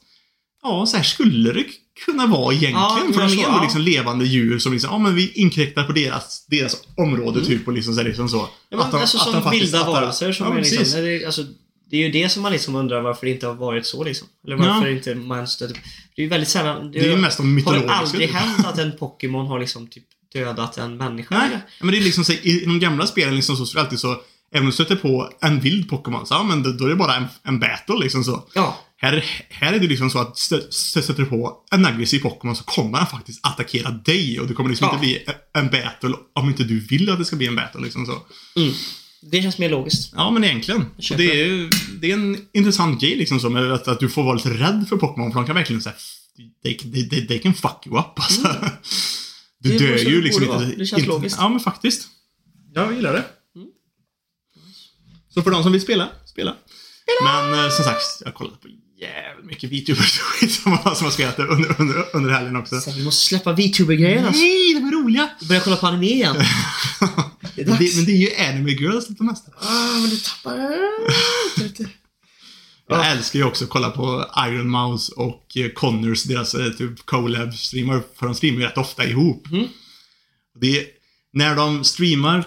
Ja, så här skulle det kunna vara egentligen. Ja, för de är ändå ja. liksom levande djur som liksom, ja men vi inkräktar på deras, deras område typ och liksom så. Liksom så. Mm. Ja, men, de- alltså de som faktiskt- vilda att de- varelser som ja, är liksom, precis. det, är, alltså, det är ju det som man liksom undrar varför det inte har varit så liksom. Eller varför Ja. inte man stöter Det är ju väldigt sällan. Det är ju mest de Har det mytologiska. aldrig typ. hänt att en Pokémon har liksom typ dödat en människa? Nej, eller? men det är liksom så, i, de gamla spelen liksom så, så alltid så, även om du stöter på en vild Pokémon, så ja, men då, då är det bara en, en battle liksom så. Ja. Här, här är det liksom så att stöter du på en aggressiv Pokémon så kommer han faktiskt attackera dig och det kommer liksom Ja. inte bli en battle om inte du vill att det ska bli en battle liksom så. Mm. Det känns mer logiskt. Ja, men egentligen. Det, är, det är en intressant grej liksom så med att, att du får vara lite rädd för Pokémon för de kan verkligen säga they, they, they, they can fuck you up alltså. [LAUGHS] Du Mm. Det dör ju liksom inte. Det känns inte, logiskt. Ja, men faktiskt. Ja, jag gillar det. Mm. Så för de som vill spela, spela. Men eh, som sagt, jag har kollat på jävligt mycket VTubers och [LAUGHS] skit som som har spelat under, under, under helgen också. Så vi måste släppa VTuber-grejen alltså. Nej, de är roliga! Börja kolla på anime igen. [LAUGHS] Det är men, det, men det är ju anime girls det mesta. Ah, men du tappar... [LAUGHS] Jag älskar ju också att kolla på Iron Mouse och eh, Connors, deras eh, typ collab-streamar, för de streamar ju rätt ofta ihop. Mm. Det är, när de streamar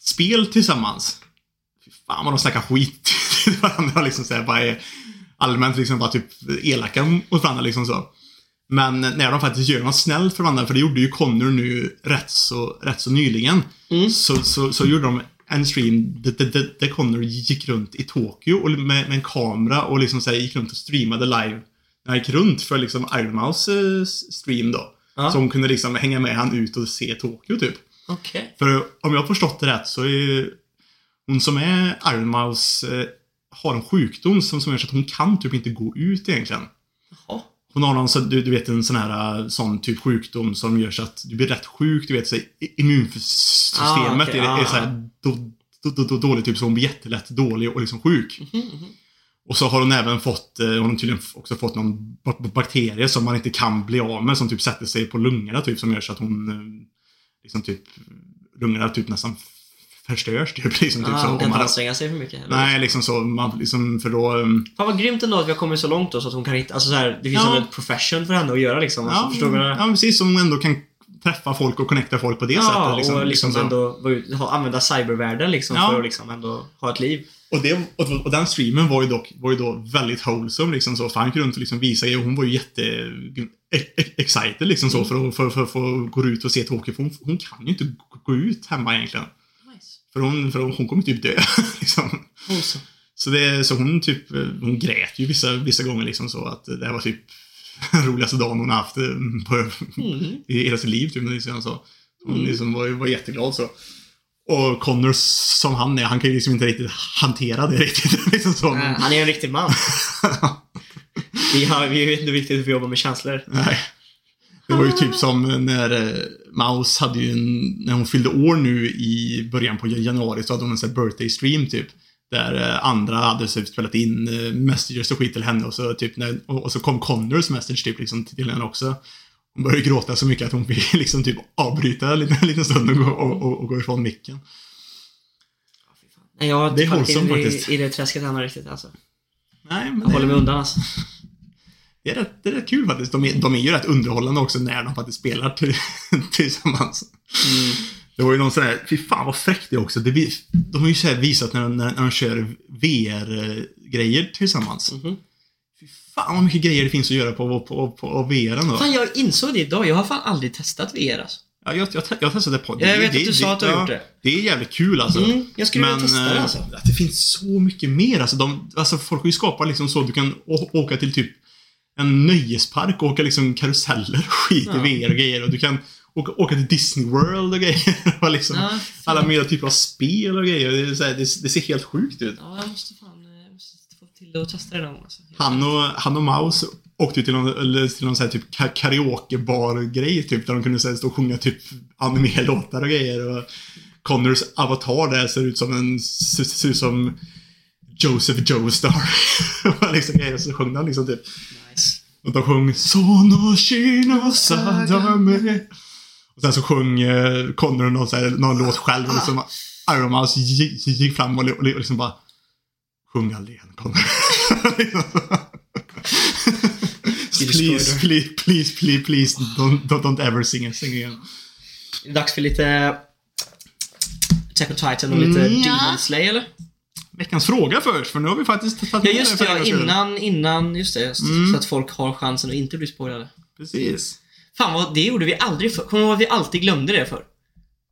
spel tillsammans, fy fan vad de snackar skit till varandra liksom så här, bara är allmänt liksom bara typ elaka mot varandra liksom så. Men när de faktiskt gör något snällt för varandra, för det gjorde ju Connor nu rätt så, rätt så nyligen, Mm. så, så, så gjorde de en stream där, Connor gick runt i Tokyo och med, med en kamera och liksom så här, gick runt och streamade live. Han gick runt för liksom Iron Mouse eh, stream då. Ja. Så hon kunde liksom hänga med han ut och se Tokyo typ. Okej. För om jag har förstått det rätt så är hon som är Iron Mouse eh, har en sjukdom som, som gör så att hon kan typ inte gå ut egentligen. Jaha. Hon har någon, så- du, du vet en sån här uh, sån typ sjukdom som gör så att du blir rätt sjuk. Du vet, så immunsystemet Ah, okej, är, är ah, så här då, då, då, då, dåligt, typ så hon blir jättelätt dålig och liksom sjuk. Mhm, mhm. Och så har hon även fått, eh, hon har tydligen också fått någon ba- ba- bakterie som man inte kan bli av med som typ sätter sig på lungorna typ som gör så att hon eh, liksom typ lungorna typ nästan förstörs typ. Liksom, typ Ah, så. hon Om kan inte man, anstränga sig för mycket heller. nej, liksom så. Man, liksom, för då... eh, Fan vad grymt ändå att vi har kommit så långt då så att hon kan hitta, alltså så här, det finns Ja. en profession för henne att göra liksom. Alltså, Ja, förstår du ja, precis. Som ändå kan träffa folk och connecta folk på det Ja, sättet. Liksom, och liksom så. ändå vara ut- ha, använda cybervärlden liksom Ja. för att liksom ändå ha ett liv. Och, det, och, och den streamen var ju, dock, var ju då väldigt wholesome liksom så. Gick runt och liksom visade och hon var ju jätte e- e- excited liksom så för att för, att gå ut och se Tokyo. För hon, hon kan ju inte gå ut hemma egentligen. För hon, för hon, kommer typ dö. [LAUGHS] liksom. Så, det, så hon typ, hon grät ju vissa, vissa gånger liksom så att det här var typ den [LAUGHS] roligaste dagen hon haft eh, på, Mm. i hela sitt liv. Typ, liksom, så. Hon Mm. liksom var, var jätteglad så. Och Connor som han är, han kan ju liksom inte riktigt hantera det riktigt. [LAUGHS] liksom så. Äh, han är en riktig man. vi, har, vi vet inte riktigt hur vi jobbar med känslor. Nej. Det var ju typ som när eh, Maus hade ju en, när hon fyllde år nu i början på januari så hade hon en sån här birthday stream typ. Där eh, andra hade så spelat in eh, messages och skit till henne och så typ när, och, så kom Connors message typ liksom till henne också. Hon började gråta så mycket att hon fick [LAUGHS] liksom typ avbryta en liten, [LAUGHS] en liten stund och gå, och, och, och gå ifrån micken. Nej, jag har Det är inte in wholesome i, faktiskt. i det träsket än riktigt alltså. Nej, men Jag håller mig det, undan alltså. [LAUGHS] det, är rätt, det är rätt kul faktiskt. De är, de är ju rätt underhållande också när de faktiskt spelar till, [LAUGHS] tillsammans. Mm. Det var ju någon sån här, fy fan vad fräckt det är också. Det, de har ju så här visat när, de- när, när de kör VR-grejer tillsammans. Mhm. Fy fan vad mycket grejer det finns att göra på, på, på, på VR då. Fan, jag insåg det idag. Jag har fan aldrig testat VR alltså. Ja, jag, jag, jag testade på Jag vet att du sa att du har gjort det. Det är jävligt kul alltså. Mm, jag skulle vilja testa det eh, alltså. att det finns så mycket mer. Alltså, de, alltså folk har ju skapat liksom så du kan åka till typ en nöjespark och åka liksom karuseller och skit Ja. i VR och grejer. Och du kan åka, åka till Disney World och grejer. [LAUGHS] Och liksom, Ja, alla möjliga typer av spel och grejer. Det, är så här, det, det ser helt sjukt ut. Ja, jag måste fan jag måste få till det och testa det någon gång alltså. Han och, han och Maus åkte till någon, till någon sån här typ ka- karaokebar-grej typ. Där de kunde så här, stå och sjunga typ anime-låtar och grejer. Och Connors avatar där ser ut som en, ser ut som Joseph Joestar. [LAUGHS] liksom grejer. Så sjöng han liksom typ. Nice. Och de sjöng Sono Shino Sadame. Och sen så sjöng eh, Connor någon, så här, någon låt själv. Och liksom Iron Mouse gick, gick fram och, och, li- och liksom bara Sjung aldrig igen Connor. [LAUGHS] Please, please, please, please, please don't, don't, ever sing, sing again. Det är dags för lite Attack on Titan och lite Mm, ja. Demon Slayer eller? Veckans fråga först, för nu har vi faktiskt tagit Ja med just för det, ja, innan, innan, just det. Just. Mm. Så att folk har chansen att inte bli spoilade. Precis. Fan vad, det gjorde vi aldrig för. Kommer du ihåg att vi alltid glömde det för?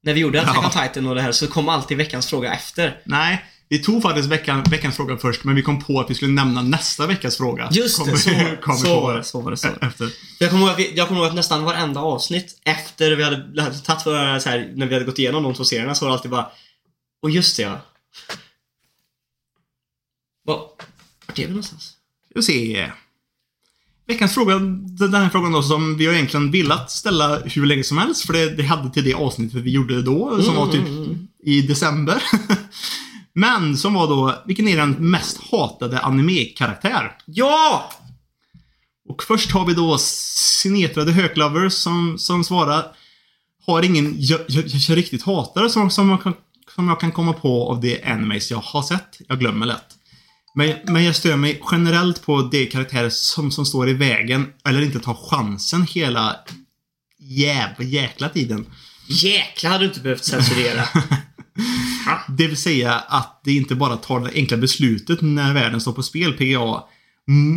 När vi gjorde Attack Ja. on Titan och det här så kom alltid veckans fråga efter. Nej, vi tog faktiskt veckan, veckans fråga först, men vi kom på att vi skulle nämna nästa veckas fråga. Just det, så, [LAUGHS] kommer så, var det, så var det. Så. Efter. Jag kommer, ihåg, att vi- jag kommer ihåg att nästan varenda avsnitt efter vi hade tagit våra, så här, när vi hade gått igenom de två serierna så var det alltid bara Och just det ja. Vad- Vart är vi någonstans? Ska vi se. Veckans fråga, den här frågan då som vi har egentligen velat ställa hur länge som helst, för det, det hade till det avsnittet vi gjorde då, som var typ Mm, i december. [LAUGHS] Men som var då, vilken är den mest hatade anime-karaktär? Ja! Och först har vi då Sinetrade Höglovers som, som svarar Har ingen jag, jag, jag riktigt hatar som, som, jag kan, som jag kan komma på av de animes jag har sett. Jag glömmer lätt. Men, men jag stör mig generellt på de karaktärer som, som står i vägen eller inte tar chansen hela jävla jäkla tiden. Jäklar hade du inte behövt censurera. [LAUGHS] Det vill säga att det inte bara tar det enkla beslutet när världen står på spel, PGA.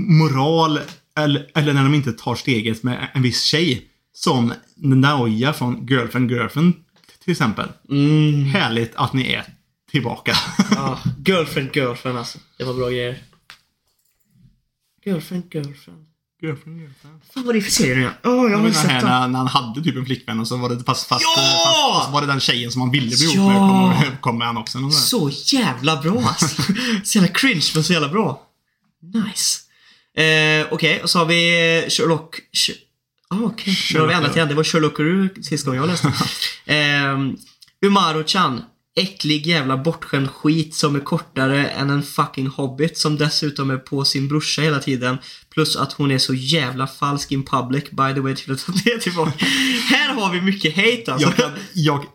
Moral, eller, eller när de inte tar steget med en viss tjej. Som Naoya från Girlfriend Girlfriend till exempel. Mm. Härligt att ni är tillbaka. Ja, girlfriend, girlfriend alltså. Det var bra grejer. Girlfriend, girlfriend. Girlfriend, girlfriend. Fan vad det är för serie nu? Åh, jag har sett den. när, när han hade typ en flickvän och så var det fast, fast, Ja! fast, fast var det den tjejen som han ville bli ihop Ja! med kom, kom med han också. Och så. Så jävla bra [LAUGHS] alltså. Så jävla cringe men så jävla bra. Nice. Eh, Okej, och så har vi eh, Sherlock... Sh- Ah, okej. Nu har vi ändrat igen. Det var Sherlockaroo sist gången jag läste. [LAUGHS] eh, Umaru-chan. Äcklig jävla bortskämd skit som är kortare än en fucking hobbit som dessutom är på sin brorsa hela tiden. Plus att hon är så jävla falsk in public by the way till att ta det tillbaka. Här har vi mycket hate alltså. Jag, kan, jag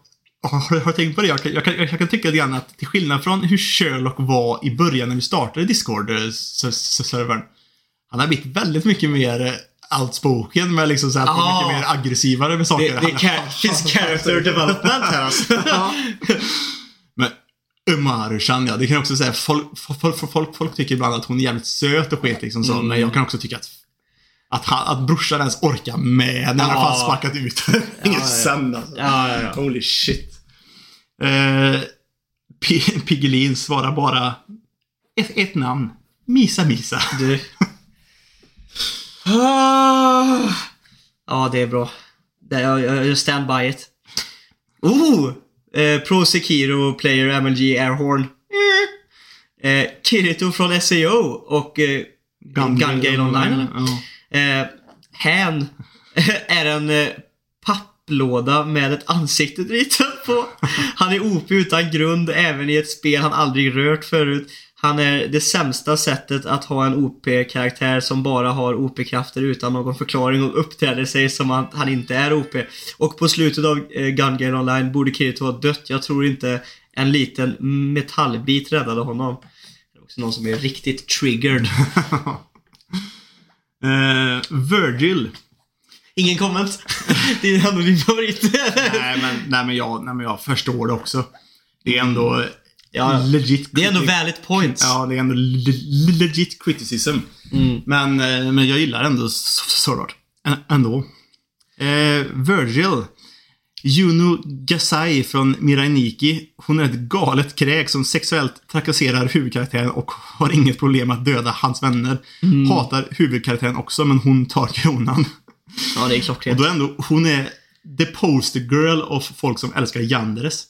har, har du tänkt på det? Jag kan, jag, kan, jag kan tycka lite grann att till skillnad från hur Sherlock var i början när vi startade Discord-servern. Eh, han har blivit väldigt mycket mer eh, outspoken med liksom så här, Ja. mycket mer aggressivare med saker. Det, det [LAUGHS] finns character [LAUGHS] development här alltså. [LAUGHS] Men Umaru-chan, ja. Det kan jag också säga. Folk, folk, folk, folk, tycker ibland att hon är jävligt söt och skit liksom så. Mm. Men jag kan också tycka att att, han, att brorsan ens orkar med när han Ja. fan sparkat ut. Ingen ja. sen alltså. Ja, ja, ja. Holy shit. P- Piggelin svarar bara ett, ett namn. Misa Misa. Du. Ah. Ja, det är bra. Jag, stand by it. Oh! Eh, Pro Sekiro Player MLG Airhorn. Eh. Eh, Kirito från SEO och eh, Gun, Gale Online eller? Ja. Eh, Han [LAUGHS] är en eh, papplåda med ett ansikte ritat på. Han är OP utan grund även i ett spel han aldrig rört förut. Han är det sämsta sättet att ha en OP-karaktär som bara har OP-krafter utan någon förklaring och uppträder sig som att han inte är OP. Och på slutet av eh, Gun Gale Online borde Kirito ha dött. Jag tror inte en liten metallbit räddade honom. Det är också någon som är riktigt triggered. [LAUGHS] Eh, Virgil. Ingen komment. Det är ändå din favorit. nej, men, nej, men jag, nej men jag förstår det också. Det är ändå Ja, legit det är ändå valid points. Ja, det är ändå le- legit criticism. Mm. Men, eh, men jag gillar ändå S- Sword Art. Ä- Ändå. Eh, Virgil. Juno Gasai från Mirainiki. Hon är ett galet kräk som sexuellt trakasserar huvudkaraktären och har inget problem att döda hans vänner. Mm. Hatar huvudkaraktären också, men hon tar kronan. Ja, det är Och klockrent. då ändå, hon är the poster girl of folk som älskar Yanderes.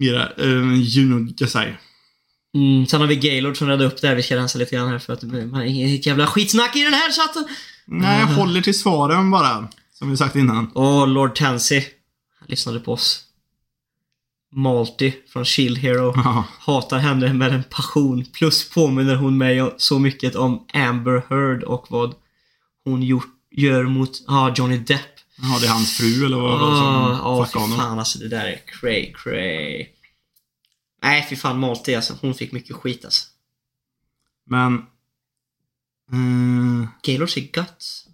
Mira, eh, Juno Gasai. Mm, sen har vi Gaylord som räddade upp det här. Vi ska rensa lite grann här för att man är inget jävla skitsnack i den här chatten. Nej, jag håller till svaren bara. Som vi sagt innan. Och Lord Tansy. Han lyssnade på oss. Malty från Shield Hero. Ja. Hatar henne med en passion. Plus påminner hon mig så mycket om Amber Heard och vad hon gjort, gör mot ah, Johnny Depp. Ja, det är hans fru eller vad, vad Ah, som Ja, fuckade fy honom. fan alltså det där är cray cray. Nej, fy fan Malty alltså. Hon fick mycket skit alltså. Men... Mm, Gaylord säger guts.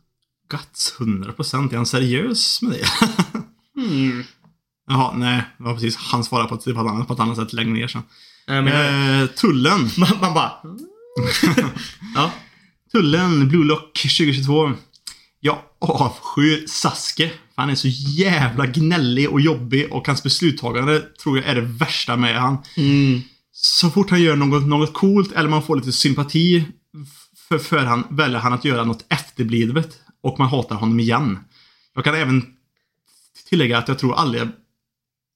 Guts 100%. Är han seriös med det? Hmm. [LAUGHS] Jaha, nej. Det var precis. Han svarade på ett, på ett, annat, på ett annat sätt längre ner sen. Menar, Eh, tullen. man, man bara... [LAUGHS] ja. Tullen, Blue Lock 2022. Jag avskyr Saske. Han är så jävla gnällig och jobbig och hans beslutstagande tror jag är det värsta med han. Mm. Så fort han gör något, något coolt eller man får lite sympati för, för han väljer han att göra något efterblivet och man hatar honom igen. Jag kan även tillägga att jag tror aldrig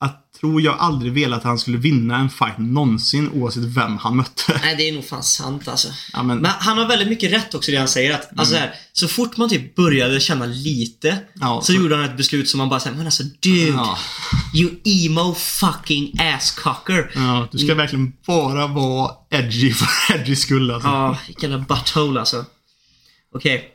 att tror jag aldrig velat att han skulle vinna en fight någonsin oavsett vem han mötte. Nej, det är nog fan sant alltså. Ja, men, Men han har väldigt mycket rätt också det han säger att, alltså här, så fort man typ började känna lite ja, så gjorde han ett beslut som man bara säger men alltså dude, ja, you emo fucking asscocker. ja, du ska verkligen bara vara edgy [LAUGHS] för edgy skull alltså. Ja, vilken jävla butthole alltså. Okej.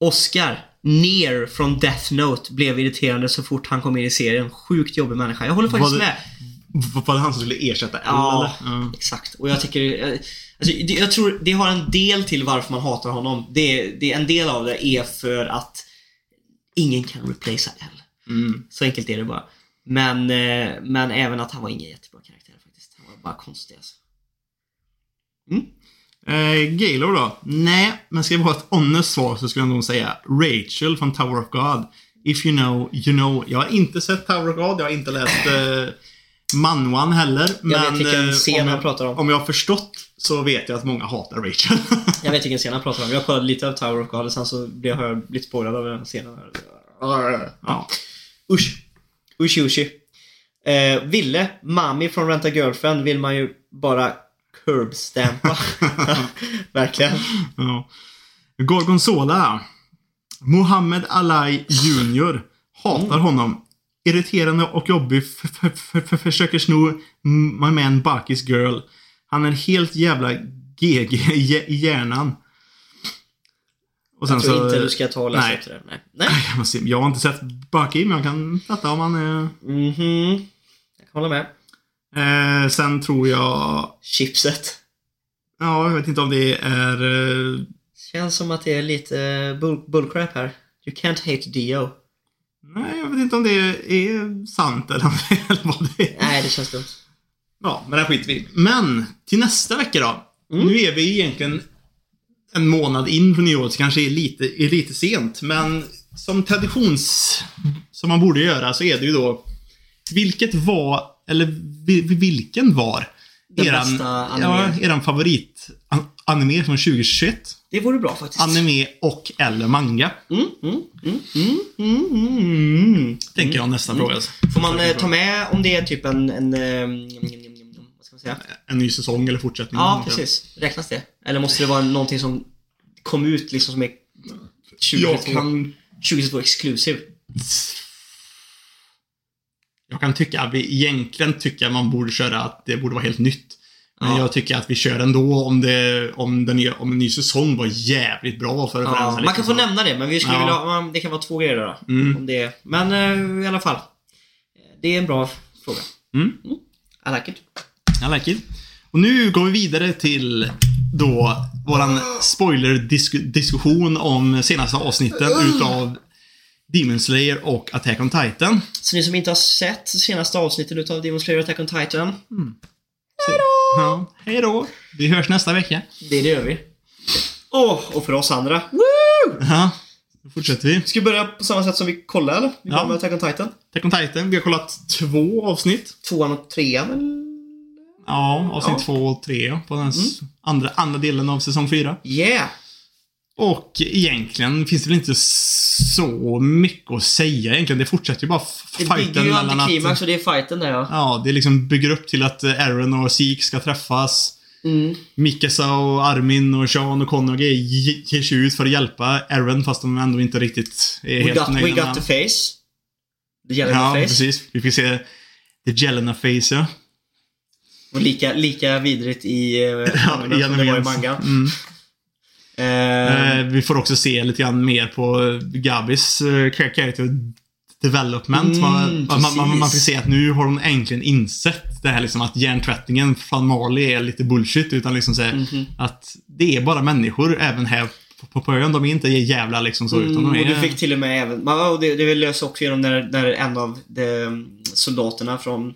Oscar, ner från Death Note, blev irriterande så fort han kom in i serien. Sjukt jobbig människa. Jag håller faktiskt Var det- med. Var det han som skulle ersätta L Ja? Ja. exakt. Och jag tycker... eh, Alltså, jag tror det har en del till varför man hatar honom. Det, det, en del av det är för att ingen kan replacea L. Mm. Så enkelt är det bara. Men, eh, men även att han var ingen jättebra karaktär faktiskt. Han var bara konstig alltså. Eh, Gaylor då? Nej, men ska jag ha ett honest svar så skulle jag nog säga Rachel från Tower of God. If you know, you know. Jag har inte sett Tower of God, jag har inte läst, eh, manwan heller. Jag men vet vilken eh, scen om han pratar om. om jag har förstått så vet jag att många hatar Rachel. [LAUGHS] Jag vet vilken scen han pratar om. Jag kollade lite av Tower of God och sen så blev jag blivit spoilad av den scenen. ja. Usch. Usch, usch. Eh, Ville, Mami från Rent a Girlfriend vill man ju bara curbstampa. [LAUGHS] Verkligen. Ja. Gorgonzola. Mohammed Alai Jr. Hatar honom. Irriterande och jobbig. Försöker sno my man Bakis girl. Han är helt jävla GG i hjärnan. Och Jag tror så- inte du ska ta och läsa Nej. det. Nej. Nej. Jag, måste, jag har inte sett Baki, men jag kan fatta om han är... Mhm. Jag kan hålla med. Eh, sen tror jag... Chipset. Ja, jag vet inte om det är... Eh, Känns som att det är lite bull bullcrap här. You can't hate Dio. nej, jag vet inte om det är sant eller, eller vad det är. Nej, det känns dumt. Ja, men det skiter vi. Men, till nästa vecka då. Mm. Nu är vi egentligen en månad in på nyåret, så kanske är lite, är lite sent. Men som traditions... Som man borde göra så är det ju då... Vilket var, eller vi- vilken var Den eran, bästa anime. ja, eran favorit anime från 2021? Det vore bra faktiskt. Anime och eller manga? Mm, mm, mm, mm, mm, mm, mm. Tänker jag nästa fråga. alltså. Får man eh, ta med om det är typ en... en ehm, vad ska man säga? En ny säsong eller fortsättning? Ja, precis. Räknas det? Eller måste det vara någonting som kom ut liksom som är 2022, Jag kan 2022 exclusive? Jag kan tycka att vi egentligen tycker att man borde köra att det borde vara helt nytt. Men Ja. jag tycker att vi kör ändå om det, om den om en ny säsong var jävligt bra för att Ja, man kan få så. nämna det, men vi skulle Ja. vilja, det kan vara två grejer då. Mm. Om det, men eh, i alla fall. Det är en bra fråga. Mm. I like it. I like it. Och nu går vi vidare till då våran spoiler-diskussion om senaste avsnitten utav Demon Slayer och Attack on Titan. Så ni som inte har sett senaste avsnittet utav Demon Slayer Attack on Titan, Ja, hej då! Vi hörs nästa vecka. det, det gör vi. Åh, och för oss andra. Ja, då fortsätter vi. Ska vi börja på samma sätt som vi kollade eller? Vi Ja. med Attack on Titan. Attack on Titan, vi har kollat två avsnitt. Tvåan och trean eller? Ja, avsnitt Ja. två och tre på den s- andra, andra delen av säsong fyra. Yeah! Och egentligen finns det väl inte så mycket att säga egentligen. Det fortsätter ju bara f- Det bygger fighten ju mellan antiklimax att... och det är fighten där ja. Ja, det liksom bygger upp till att Aaron och Zeke ska träffas. Mm. Mikasa och Armin och Sean och ge- ger sig ut för att hjälpa Aaron fast de ändå inte riktigt är We helt got, we nöjda got med the face. The yellow Ja, face. precis. Vi fick se The Jelena Face, ja. Och lika, lika vidrigt i uh, [LAUGHS] Ja, det i mangan. Mm. Eh, Eh, vi får också se lite grann mer på Gabis eh, char- character development. Mm, man, man, man, man, får se att nu har hon äntligen insett det här liksom att hjärntvättningen från Marley är lite bullshit. Utan liksom så här, Mhm. att det är bara människor även här på, på ön. De är inte jävla liksom så. Utan Mm, de är, och du fick till och med även, och det, det lös också genom när, när en av de, soldaterna från eh,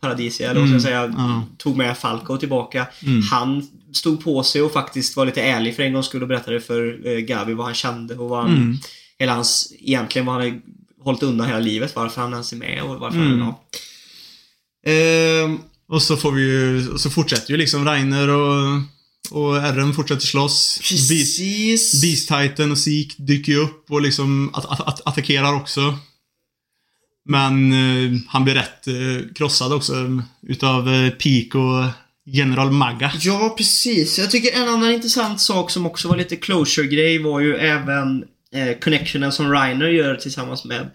Paradisia, eller vad ska jag Mm, säga, ja. tog med Falco tillbaka. Mm. Han stod på sig och faktiskt var lite ärlig för en gångs skull och berättade för eh, Gabi vad han kände och vad han, Mm. hela hans, egentligen vad han hade hållit undan hela livet, varför han ens är med och varför Mm. han, ja. Ehm, Och så får vi ju, och så fortsätter ju liksom Rainer och, och Aaron fortsätter slåss. Precis. Beast Titan och Zeke dyker ju upp och liksom att, att, att, attackerar också. Men eh, han blir rätt eh, krossad också utav eh, Peak och General Magga. Ja, precis. Jag tycker en annan intressant sak som också var lite closure-grej var ju även eh, connectionen som Reiner gör tillsammans med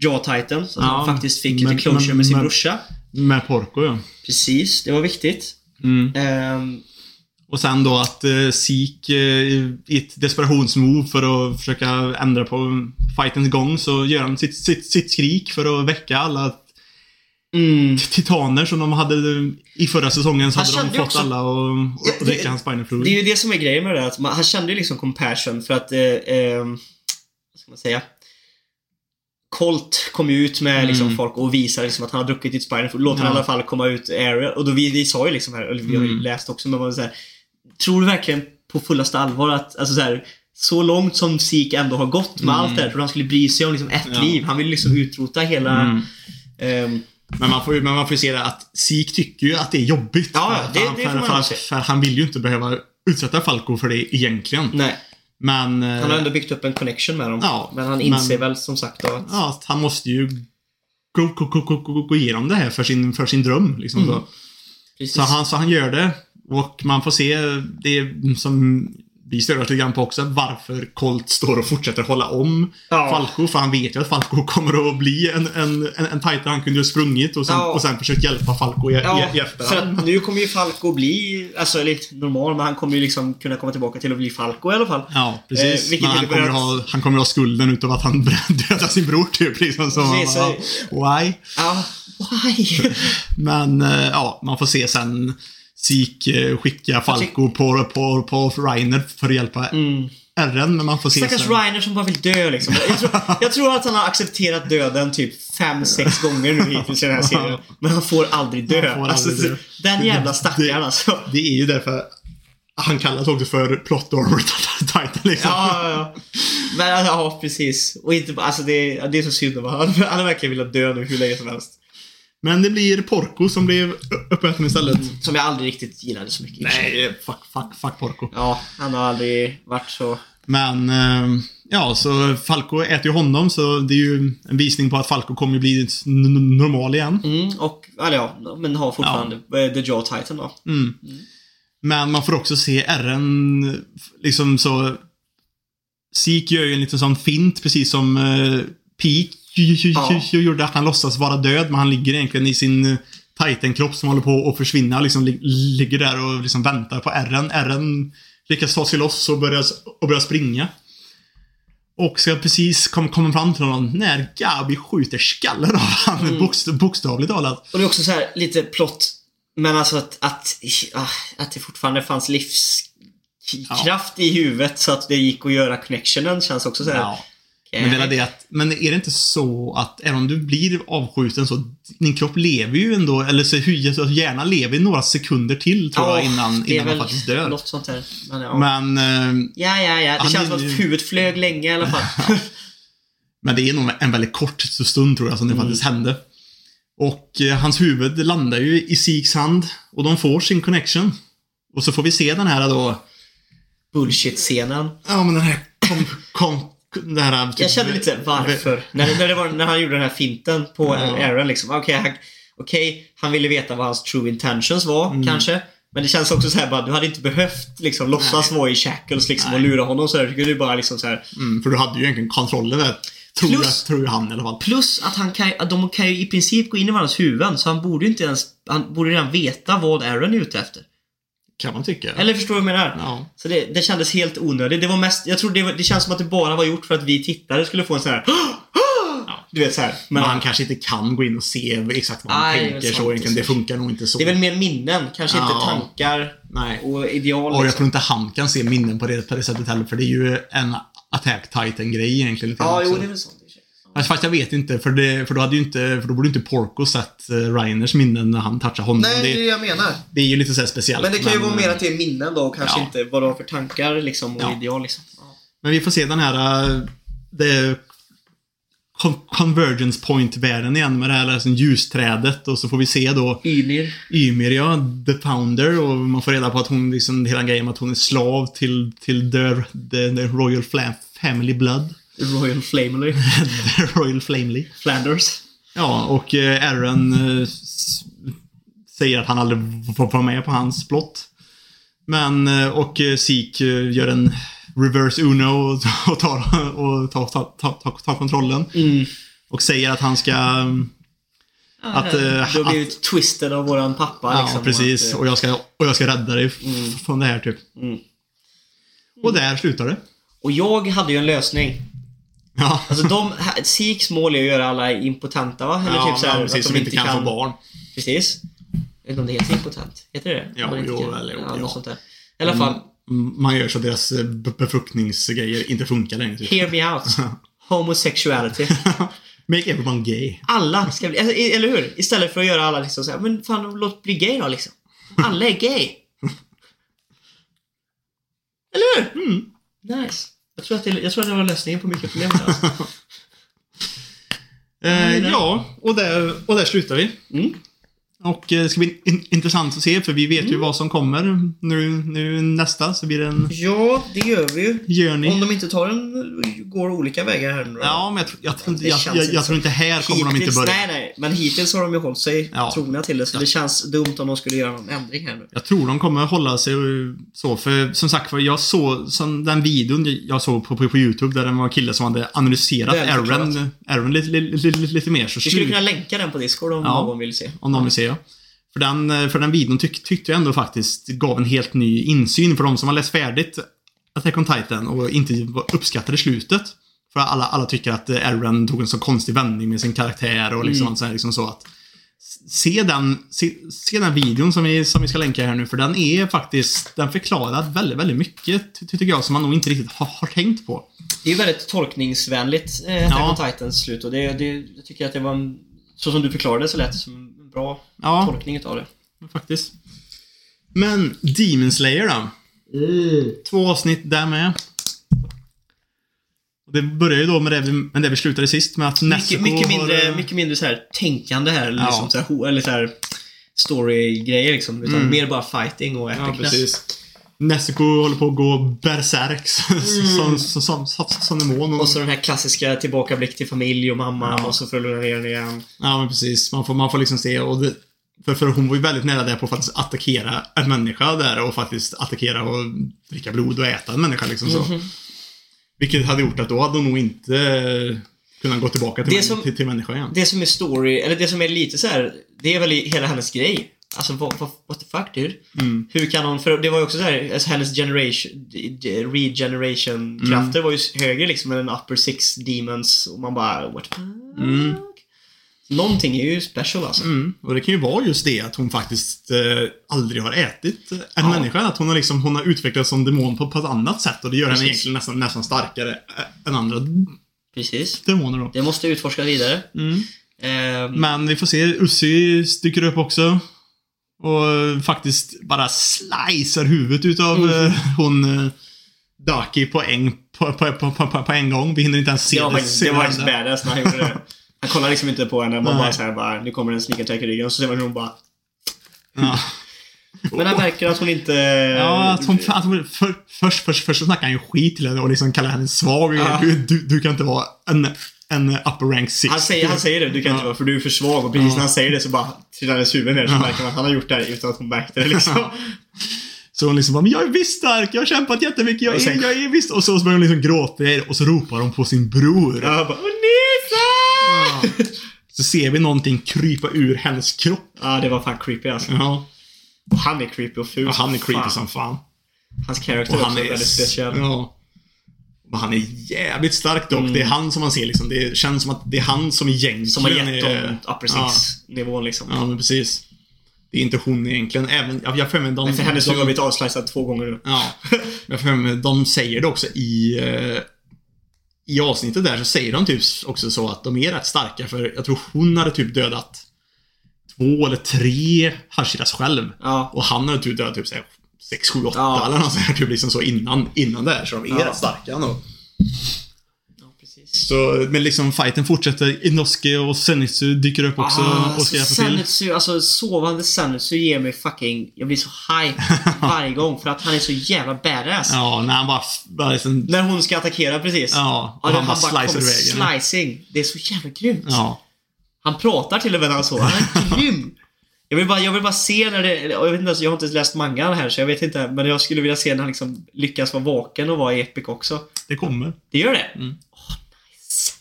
Jaw Titan. Så att Ja, han faktiskt fick lite closure men- med sin men- brorsa. Med Porco ja. Precis, det var viktigt. Mm. Ehm, Och sen då att eh, Zeke eh, i ett desperationsmove för att försöka ändra på fightens gång så gör han sitt, sitt, sitt skrik för att väcka alla mm, titaner som de hade i förra säsongen så Han hade de fått också- alla och, och, Ja, dricka hans spinal fluid. det är ju det som är grejen med det. Att man, han kände ju liksom compassion för att, eh, ehm, vad ska man säga? Colt kom ju ut med liksom Mm. folk och visade liksom att han har druckit sitt spider food. Låt Ja. honom i alla fall komma ut area. Och då vi, vi sa ju liksom här, eller vi har ju Mm. läst också, men man så här, Tror du verkligen på fullaste allvar att, alltså så här, så långt som Zeke ändå har gått med Mm. allt det här, tror du han skulle bry sig om liksom ett Ja. liv? Han vill liksom utrota hela... Mm. Men man får ju men man får ju se det att Sik tycker ju att det är jobbigt. Ja, det- för, han- det för, för, för, för han vill ju inte behöva utsätta Falco för det egentligen. Nej, Men... eh, han har ändå byggt upp en connection med dem. Ja, men han inser men- väl som sagt då att... Ja, att han måste ju gå, gå, gå, gå, gå, gå igenom det här för sin, för sin dröm. Liksom, Mm. så. Precis. Så, han, så han gör det. Och man får se det som vi stör oss lite grann på också, varför Colt står och fortsätter hålla om Ja. Falco. För han vet ju att Falco [LAUGHS] kommer att bli en, en, en, en titan. Han kunde ha sprungit och sen, Ja. och sen försökt hjälpa Falco i, Ja, i, i efterhand. nu kommer ju Falco bli, alltså lite normal, men han kommer ju liksom kunna komma tillbaka till att bli Falco i alla fall. Ja, precis. Eh, Men han kommer, att- ha, han kommer ha skulden utav att han [LAUGHS] dödade sin bror typ. Liksom, så man Precis, bara, why? Ja, why? [LAUGHS] Men eh, ja, man får se sen Sik skicka Falco på, på, på Reiner för att hjälpa Mm. R'n, men man får se Stackars sen. Reiner som bara vill dö liksom. Jag tror, jag tror att han har accepterat döden typ fem sex gånger nu hittills i den här serien. Men han får aldrig dö. Får alltså, aldrig dö. Den jävla Det- stackaren alltså. Det är ju därför han kallas också för Plot Armor [LAUGHS] Titan liksom. Ja, ja, ja. Men ja, precis. Och inte alltså det, är- det är så synd om honom. Han verkligen velat dö nu hur länge som helst. Men det blir Porco som blev uppäten istället. Som jag aldrig riktigt gillade så mycket. Nej, fuck, fuck, fuck Porco. Ja, han har aldrig varit så... Men, eh, ja, så Falco äter ju honom, så det är ju en visning på att Falco kommer ju bli normal igen. Mm, och, eller ja, men har fortfarande eh, The Jaw Titan då. Mm. Men man får också se RN, liksom så... Sik gör ju en liten sån fint, precis som uh, Peak Ja. gjorde. Att han låtsas vara död, men han ligger egentligen i sin eh, Titan-kropp som håller på att försvinna. Liksom lig- ligger där och liksom väntar på RN. RN lyckas ta sig loss och börjar, och börjar springa. Och ska precis komma komma fram till honom när Gabi skjuter skallen av honom, Mm. bokst, bokstavligt talat. Och det är också så här lite plott. Men alltså att, att, ah, att det fortfarande fanns livskraft i huvudet så att det gick att göra connectionen känns också så här. Ja. Men, det är det att, men är det inte så att även om du blir avskjuten så, din kropp lever ju ändå, eller så hjärnan lever i några sekunder till tror jag innan, innan man väl faktiskt dör. Något sånt där. Men, ja. Men, eh, ja, ja, ja. Det känns som att huvudet flög länge i alla fall. [LAUGHS] men det är nog en väldigt kort stund tror jag som det Mm. faktiskt hände. Och eh, hans huvud landar ju i Sigs hand och de får sin connection. Och så får vi se den här då, Bullshit-scenen. ja men den här kom, kom, det här, typ, Jag kände lite varför. När, när, var, när han gjorde den här finten på Ja. Aaron liksom. Okej, han, okej, han ville veta vad hans true intentions var Mm. kanske. Men det känns också så här bara, du hade inte behövt liksom låtsas vara i shackles liksom och lura honom så där. Du bara liksom så här. Mm, för du hade ju egentligen kontrollen där. Tror, Plus- jag, tror jag han i alla fall. Plus att han kan, att de kan ju i princip gå in i varandras huvuden så han borde ju inte ens, han borde redan veta vad Aaron är ute efter. Kan man tycka. Eller förstår du vad jag menar? Ja. Så det, det kändes helt onödigt. Det var mest, jag tror det, var, det känns som att det bara var gjort för att vi tittare skulle få en sån här Du vet så här. Men Men han kanske inte kan gå in och se exakt vad han Nej, tänker sant, så egentligen. Det sant. funkar nog inte så. det är väl mer minnen, kanske inte Ja. tankar Nej. och ideal. Och jag liksom. tror inte han kan se minnen på det, på det sättet heller, för det är ju en Attack Titan-grej egentligen. Ja, jo, det är väl sånt. Sig. Fast- jag vet inte, för, det, för då hade ju inte, för då borde inte Porco sett uh, Rainers minnen när han touchade honom. Nej, det är det, det jag menar. det är ju lite så här speciellt. Men det kan ju vara mer eh, att det är minnen då och kanske ja. inte vad du har för tankar liksom och Ja. ideal liksom. Ja. Men vi får se den här the con- Convergence Point-världen igen med det här liksom, ljusträdet och så får vi se då Ymir. Ymir, ja, The Founder och man får reda på att hon liksom, hela grejen med att hon är slav till, till the, the, the Royal Family Blood. Royal Flamely. [LAUGHS] Royal Flamely. Flanders. Ja, och eh, Aaron eh, säger att han aldrig får vara med på hans plott. Men, eh, och eh, gör en reverse Uno och, [LAUGHS] tar, och tar, tar, tar, tar, kontrollen. Mm. Och säger att han ska... mm, Att, du har att- blivit twisted av våran pappa Ja, liksom. precis. Och att, Och jag, ska, och jag ska rädda dig Mm. från det här, typ. Mm. Och där slutar det. och jag hade ju en lösning. Ja. Alltså de, Siks mål är att göra alla impotenta va? Eller ja, typ så här, men att precis, de inte kan, få barn. Precis. Jag vet inte om det heter impotent. Heter det Ja, man inte jo, kan- eller jo, ja, ja. sånt där. I alla fall, Mm, Man gör så att deras eh, be- befruktningsgrejer inte funkar längre. Typ. hear me out. [LAUGHS] Homosexuality. [LAUGHS] Make everyone gay. Alla ska bli, alltså, eller hur? Istället för att göra alla liksom såhär, men fan låt bli gay då liksom. Alla är gay. [LAUGHS] Eller hur? Mm. Nice. Jag tror, att det, jag tror att det var lösningen på mycket problem. Alltså. [LAUGHS] Eh, Mm, ja, och där, och där slutar vi. Mm. Och eh, det ska bli in, intressant att se, för vi vet ju Mm. vad som kommer nu, nu nästa, så blir det en Ja, det gör vi ju. journey. Om de inte tar en, går olika vägar här nu då. Ja, men jag, tror- jag, jag, jag, jag tror inte här kommer de inte Hittills- börja. Nej, nej. Men hittills har de ju hållit sig Ja. trogna till det. Så det känns dumt om de skulle göra någon ändring här nu. Jag tror de kommer hålla sig så, för som sagt var, jag såg som den videon jag såg på, på, på YouTube där det var en kille som hade analyserat. Aaron, Aaron lite, lite, lite, lite mer. Så Vi skulle kunna länka den på Discord om Ja. någon vill se. Om någon vill se. För den, eh, för den videon tyck, tyckte jag ändå faktiskt gav en helt ny insyn för de som har läst färdigt Attack on Titan och inte uppskattade slutet. För alla, alla tycker att eh, Aaron tog en så konstig vändning med sin karaktär och liksom, så, här, liksom så att Se den, se, se den videon som vi, som vi ska länka här nu, för den är faktiskt, den förklarar väldigt, väldigt mycket, ty- tycker jag, som man nog inte riktigt har, har tänkt på. Det är ju väldigt tolkningsvänligt, eh, Attack Ja. on Titans slut. Och det, det, jag tycker att det var en... Så som du förklarade så lät det som bra Ja, tolkning utav det. faktiskt. Men Demon Slayer då? Två avsnitt där med. Det börjar ju då med det vi, med det vi slutade sist med att Nezuko Mycket, mycket, har, mindre, eh, mycket mindre så här tänkande här. Eller, Ja. liksom, så här, eller så här story-grejer liksom. Utan Mm. mer bara fighting och Ja, epicness. precis. Nezuko håller på att gå berserk [LAUGHS] som, som, som, som, som demon. Och, och så den här klassiska tillbakablick till familj och mamma och så för att lugna ner den igen. ja, men precis. Man får, man får liksom se. Och för, för hon var ju väldigt nära där på att faktiskt attackera en människa där och faktiskt attackera och dricka blod och äta en människa liksom så. Mhm. Vilket hade gjort att då hade hon nog inte kunnat gå tillbaka till, Det män- som- till, till människa igen. Det som är story, eller det som är lite så här, det är väl hela hennes grej. Alltså what, what, what the fuck dude? Mm. Hur kan hon, för det var ju också så här, alltså hennes generation, regeneration-krafter var ju högre liksom än upper six demons och man bara what the fuck? Mm. Någonting är ju special alltså. Mm. Och det kan ju vara just det att hon faktiskt eh, aldrig har ätit en Ja. människa. Att hon har, liksom, hon har utvecklats som demon på, på ett annat sätt och det gör henne Precis. egentligen nästan, nästan starkare ä- än andra Precis. demoner då. Det måste utforskas vidare. Mm. Ehm, Men vi får se, Ussi dyker upp också. Och faktiskt bara slicear huvudet utav Mm. eh, hon eh, Daki på en, på, på, på, på, en gång. Vi hinner inte ens se det var det. faktiskt, det var faktiskt badass när han gjorde det. Han kollar liksom inte på henne, man bara såhär bara, nu kommer en sneak attack i ryggen och så ser man hur hon bara Ja. Men han märker att hon inte... Ja, att hon, att hon, för, först, först, först så snackar han ju skit till henne och liksom kallar henne svag. Ja. Du, du, du kan inte vara en, en upper rank 60. Han säger, han säger det, du kan inte Ja. vara för du är för svag och precis Ja. när han säger det så bara trillar hennes huvud ner så Ja. märker man att han har gjort det här utan att hon märkte det liksom. [LAUGHS] Så hon liksom bara, men jag är visst stark, jag har kämpat jättemycket, jag är, sen- jag är visst... Och så börjar hon liksom gråta och så ropar hon på sin bror. Ja, bara Nisa! Så ser vi någonting krypa ur hennes kropp. Ja, det var fan creepy alltså. Ja. Och han är creepy och ful Och han är creepy fan. som fan. Hans karaktär är... väldigt speciell. Ja. Han är jävligt stark dock. Mm. Det är han som man ser liksom. Det känns som att det är han som egentligen Som har gett dem upper Ja. six-nivån liksom. Ja, men precis. Det är inte hon egentligen. Även, jag jag för mig de... Men för hennes har blivit avslicead två gånger nu. Ja. Jag för mig, de säger det också i... eh, I avsnittet där så säger de typ också så att de är rätt starka för jag tror hon hade typ dödat två eller tre Hashiras själv. Ja. Och han hade typ dödat typ såhär 6, 7, 8 Ja. eller något sånt här, typ liksom så innan, innan det här. Så de är Ja. starka precis. Så, men liksom fighten fortsätter. Inosuke och Zenitsu dyker upp också Ah, och ska hjälpa till. Alltså sovande Sanitsu ger mig fucking... Jag blir så hype [LAUGHS] varje gång för att han är så jävla badass. Ja, när han bara, bara liksom, När hon ska attackera precis. Ja, och Ja, han bara slicear kommer iväg slicing. Det är så jävla grymt. Ja. Han pratar till och med när han så. Han är [LAUGHS] grym. Jag vill, bara, jag vill bara se när det... Jag, vet inte, jag har inte läst mangan här så jag vet inte. Men jag skulle vilja se när han liksom lyckas vara vaken och vara i Epic också. Det kommer. Det gör det? Mm. Åh, nice.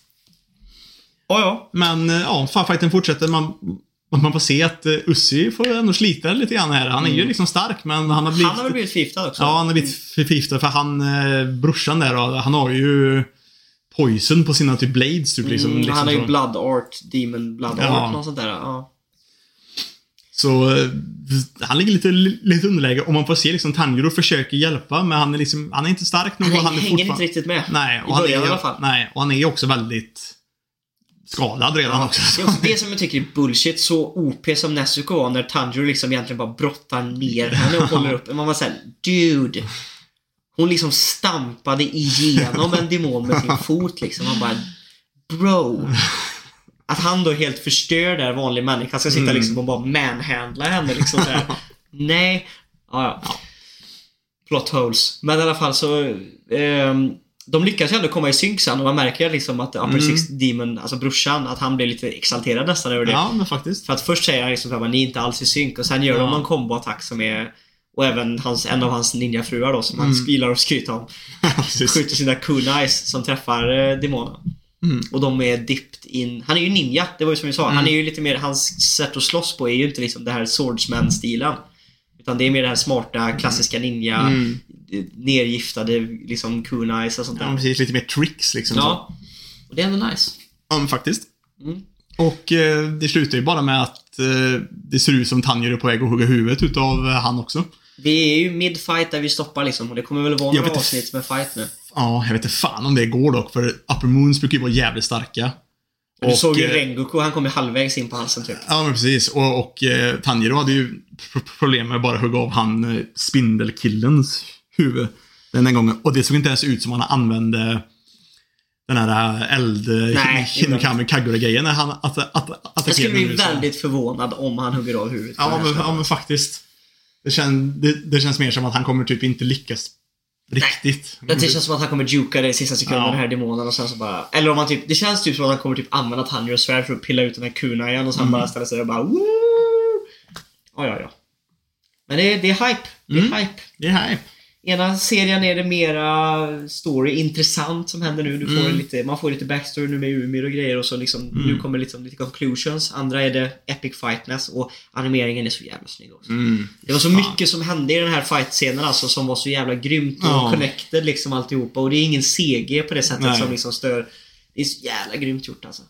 Ja, ja. Men eh, ja, fan, fighten fortsätter. Man, man får se att uh, Ussi får ändå slita lite grann här. Han är ju liksom stark, men han har blivit... Mm. Han har väl blivit förgiftad också? Ja, han har blivit förgiftad för han, eh, brorsan där då, han har ju poison på sina typ blades typ liksom. Mm, liksom han har ju. Blood Art, Demon Blood Ja. Art, något sånt där. Ja. Så eh, han ligger lite, lite underläge och man får se liksom Tanjiro försöker hjälpa men han är liksom, han är inte stark nog Han, han är hänger inte riktigt med. Nej, I och han är, början i ju- alla fall. Nej, och han är också väldigt skadad redan också. Det är också det som jag tycker är bullshit. Så OP som Nezuko var när Tanjiro liksom egentligen bara brottar ner henne och håller upp. Man var såhär, dude. Hon liksom stampade igenom en demon med sin fot liksom. Man bara, bro. Att han då helt förstör där vanlig människa ska sitta Mm. liksom och bara manhandla henne liksom här. [LAUGHS] Nej. Ja, ja. Plot holes. Men i alla fall så... ehm, de lyckas ju ändå komma i synk sen och man märker liksom att Upper Mm. Six Demon, alltså brorsan, att han blir lite exalterad nästan över det. Ja, men faktiskt. För att först säger han liksom att ni är inte alls i synk och sen gör de Ja. någon komboattack som är och även hans, en av hans ninjafruar då som han Mm. gillar att skryta om. [LAUGHS] Skjuter sina kunais som träffar eh, demonen. Mm. Och de är dipped in... Han är ju ninja, det var ju som vi sa. Han är ju lite mer... Hans sätt att slåss på är ju inte liksom det här swordsman-stilen. Utan det är mer det här smarta, klassiska ninja, Mm. nergiftade liksom kunais och sånt Ja, där. men precis. Lite mer tricks liksom. så. Ja. Och det är ändå nice. Ja, men faktiskt. Mm. Och eh, det slutar ju bara med att eh, det ser ut som Tanjiro är på väg att hugga huvudet utav eh, han också. Vi är ju mid-fight där vi stoppar liksom och det kommer väl vara några avsnitt med fight nu. Ja, jag vet inte fan om det går dock, för Upper Moons brukar ju vara jävligt starka. Du såg ju eh, Rengoku, han kom ju halvvägs in på halsen typ. Ja, men precis. Och, och eh, Tanjiro hade ju pro- problem med att bara hugga av han eh, spindelkillens huvud den där gången. Och det såg inte ens ut som han använde den här eld... Hinokami Kagura-grejen när han att, att, att, Jag skulle bli väldigt förvånad om han hugger av huvudet. Ja men, ja, men faktiskt. Det, kän, det, det känns mer som att han kommer typ inte lyckas riktigt. Det känns som att han kommer juka det i sista sekunden, Ja. den här demonen och sen så bara... Eller om han typ... Det känns typ som att han kommer typ använda Tanjiros svärd för att pilla ut den här kunajan och sen Mm. bara ställa sig och bara Woo! Ja, ja, ja. Men det är, det är hype. Det är Mm. hype. Det här. Ena serien är det mera story, intressant som händer nu. Du får Mm. lite, man får lite backstory nu med Umir och grejer och så liksom, nu kommer liksom lite conclusions. Andra är det epic fightness och animeringen är så jävla snygg också. Mm. Det var så Fan. mycket som hände i den här fight-scenen alltså som var så jävla grymt och Ja. connected liksom alltihopa. Och det är ingen CG på det sättet Nej. som liksom stör. Det är så jävla grymt gjort alltså.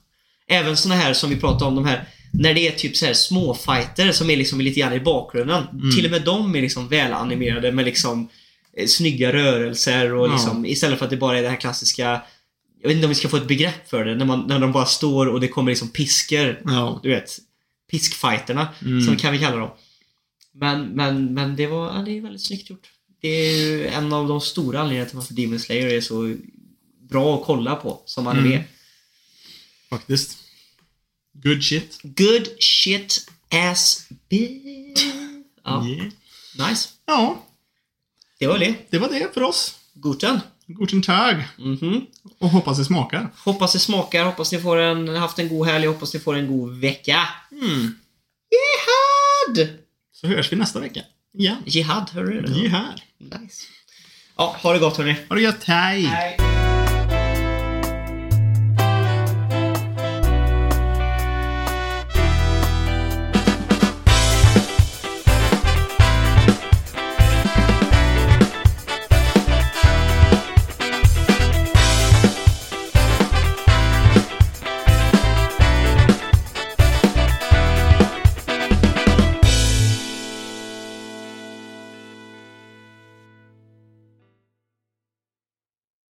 Även såna här som vi pratade om, de här när det är typ så här små fighter som är liksom lite grann i bakgrunden. Mm. Till och med de är liksom välanimerade med liksom snygga rörelser och Ja. liksom istället för att det bara är det här klassiska jag vet inte om vi ska få ett begrepp för det, när, man, när de bara står och det kommer liksom pisker Ja. du vet, piskfighterna, Mm. som kan vi kalla dem. Men, men, men det var, ja, det är väldigt snyggt gjort. Det är ju en av de stora anledningarna till varför Demon Slayer är så bra att kolla på som anime. Mm. Faktiskt. Good shit. Good shit ass bitch. Ja, Yeah. nice. Ja, Det var det. det var det för oss. Guten. Guten Tag. Mhm. Och hoppas det smakar. Hoppas det smakar, hoppas ni får en, haft en god helg, hoppas ni får en god vecka. Mm. Jihad! Så hörs vi nästa vecka. Igen. Jihad, är här. Nice. Ja, ha det gott hörni. Ha det gött. Hej. Hej.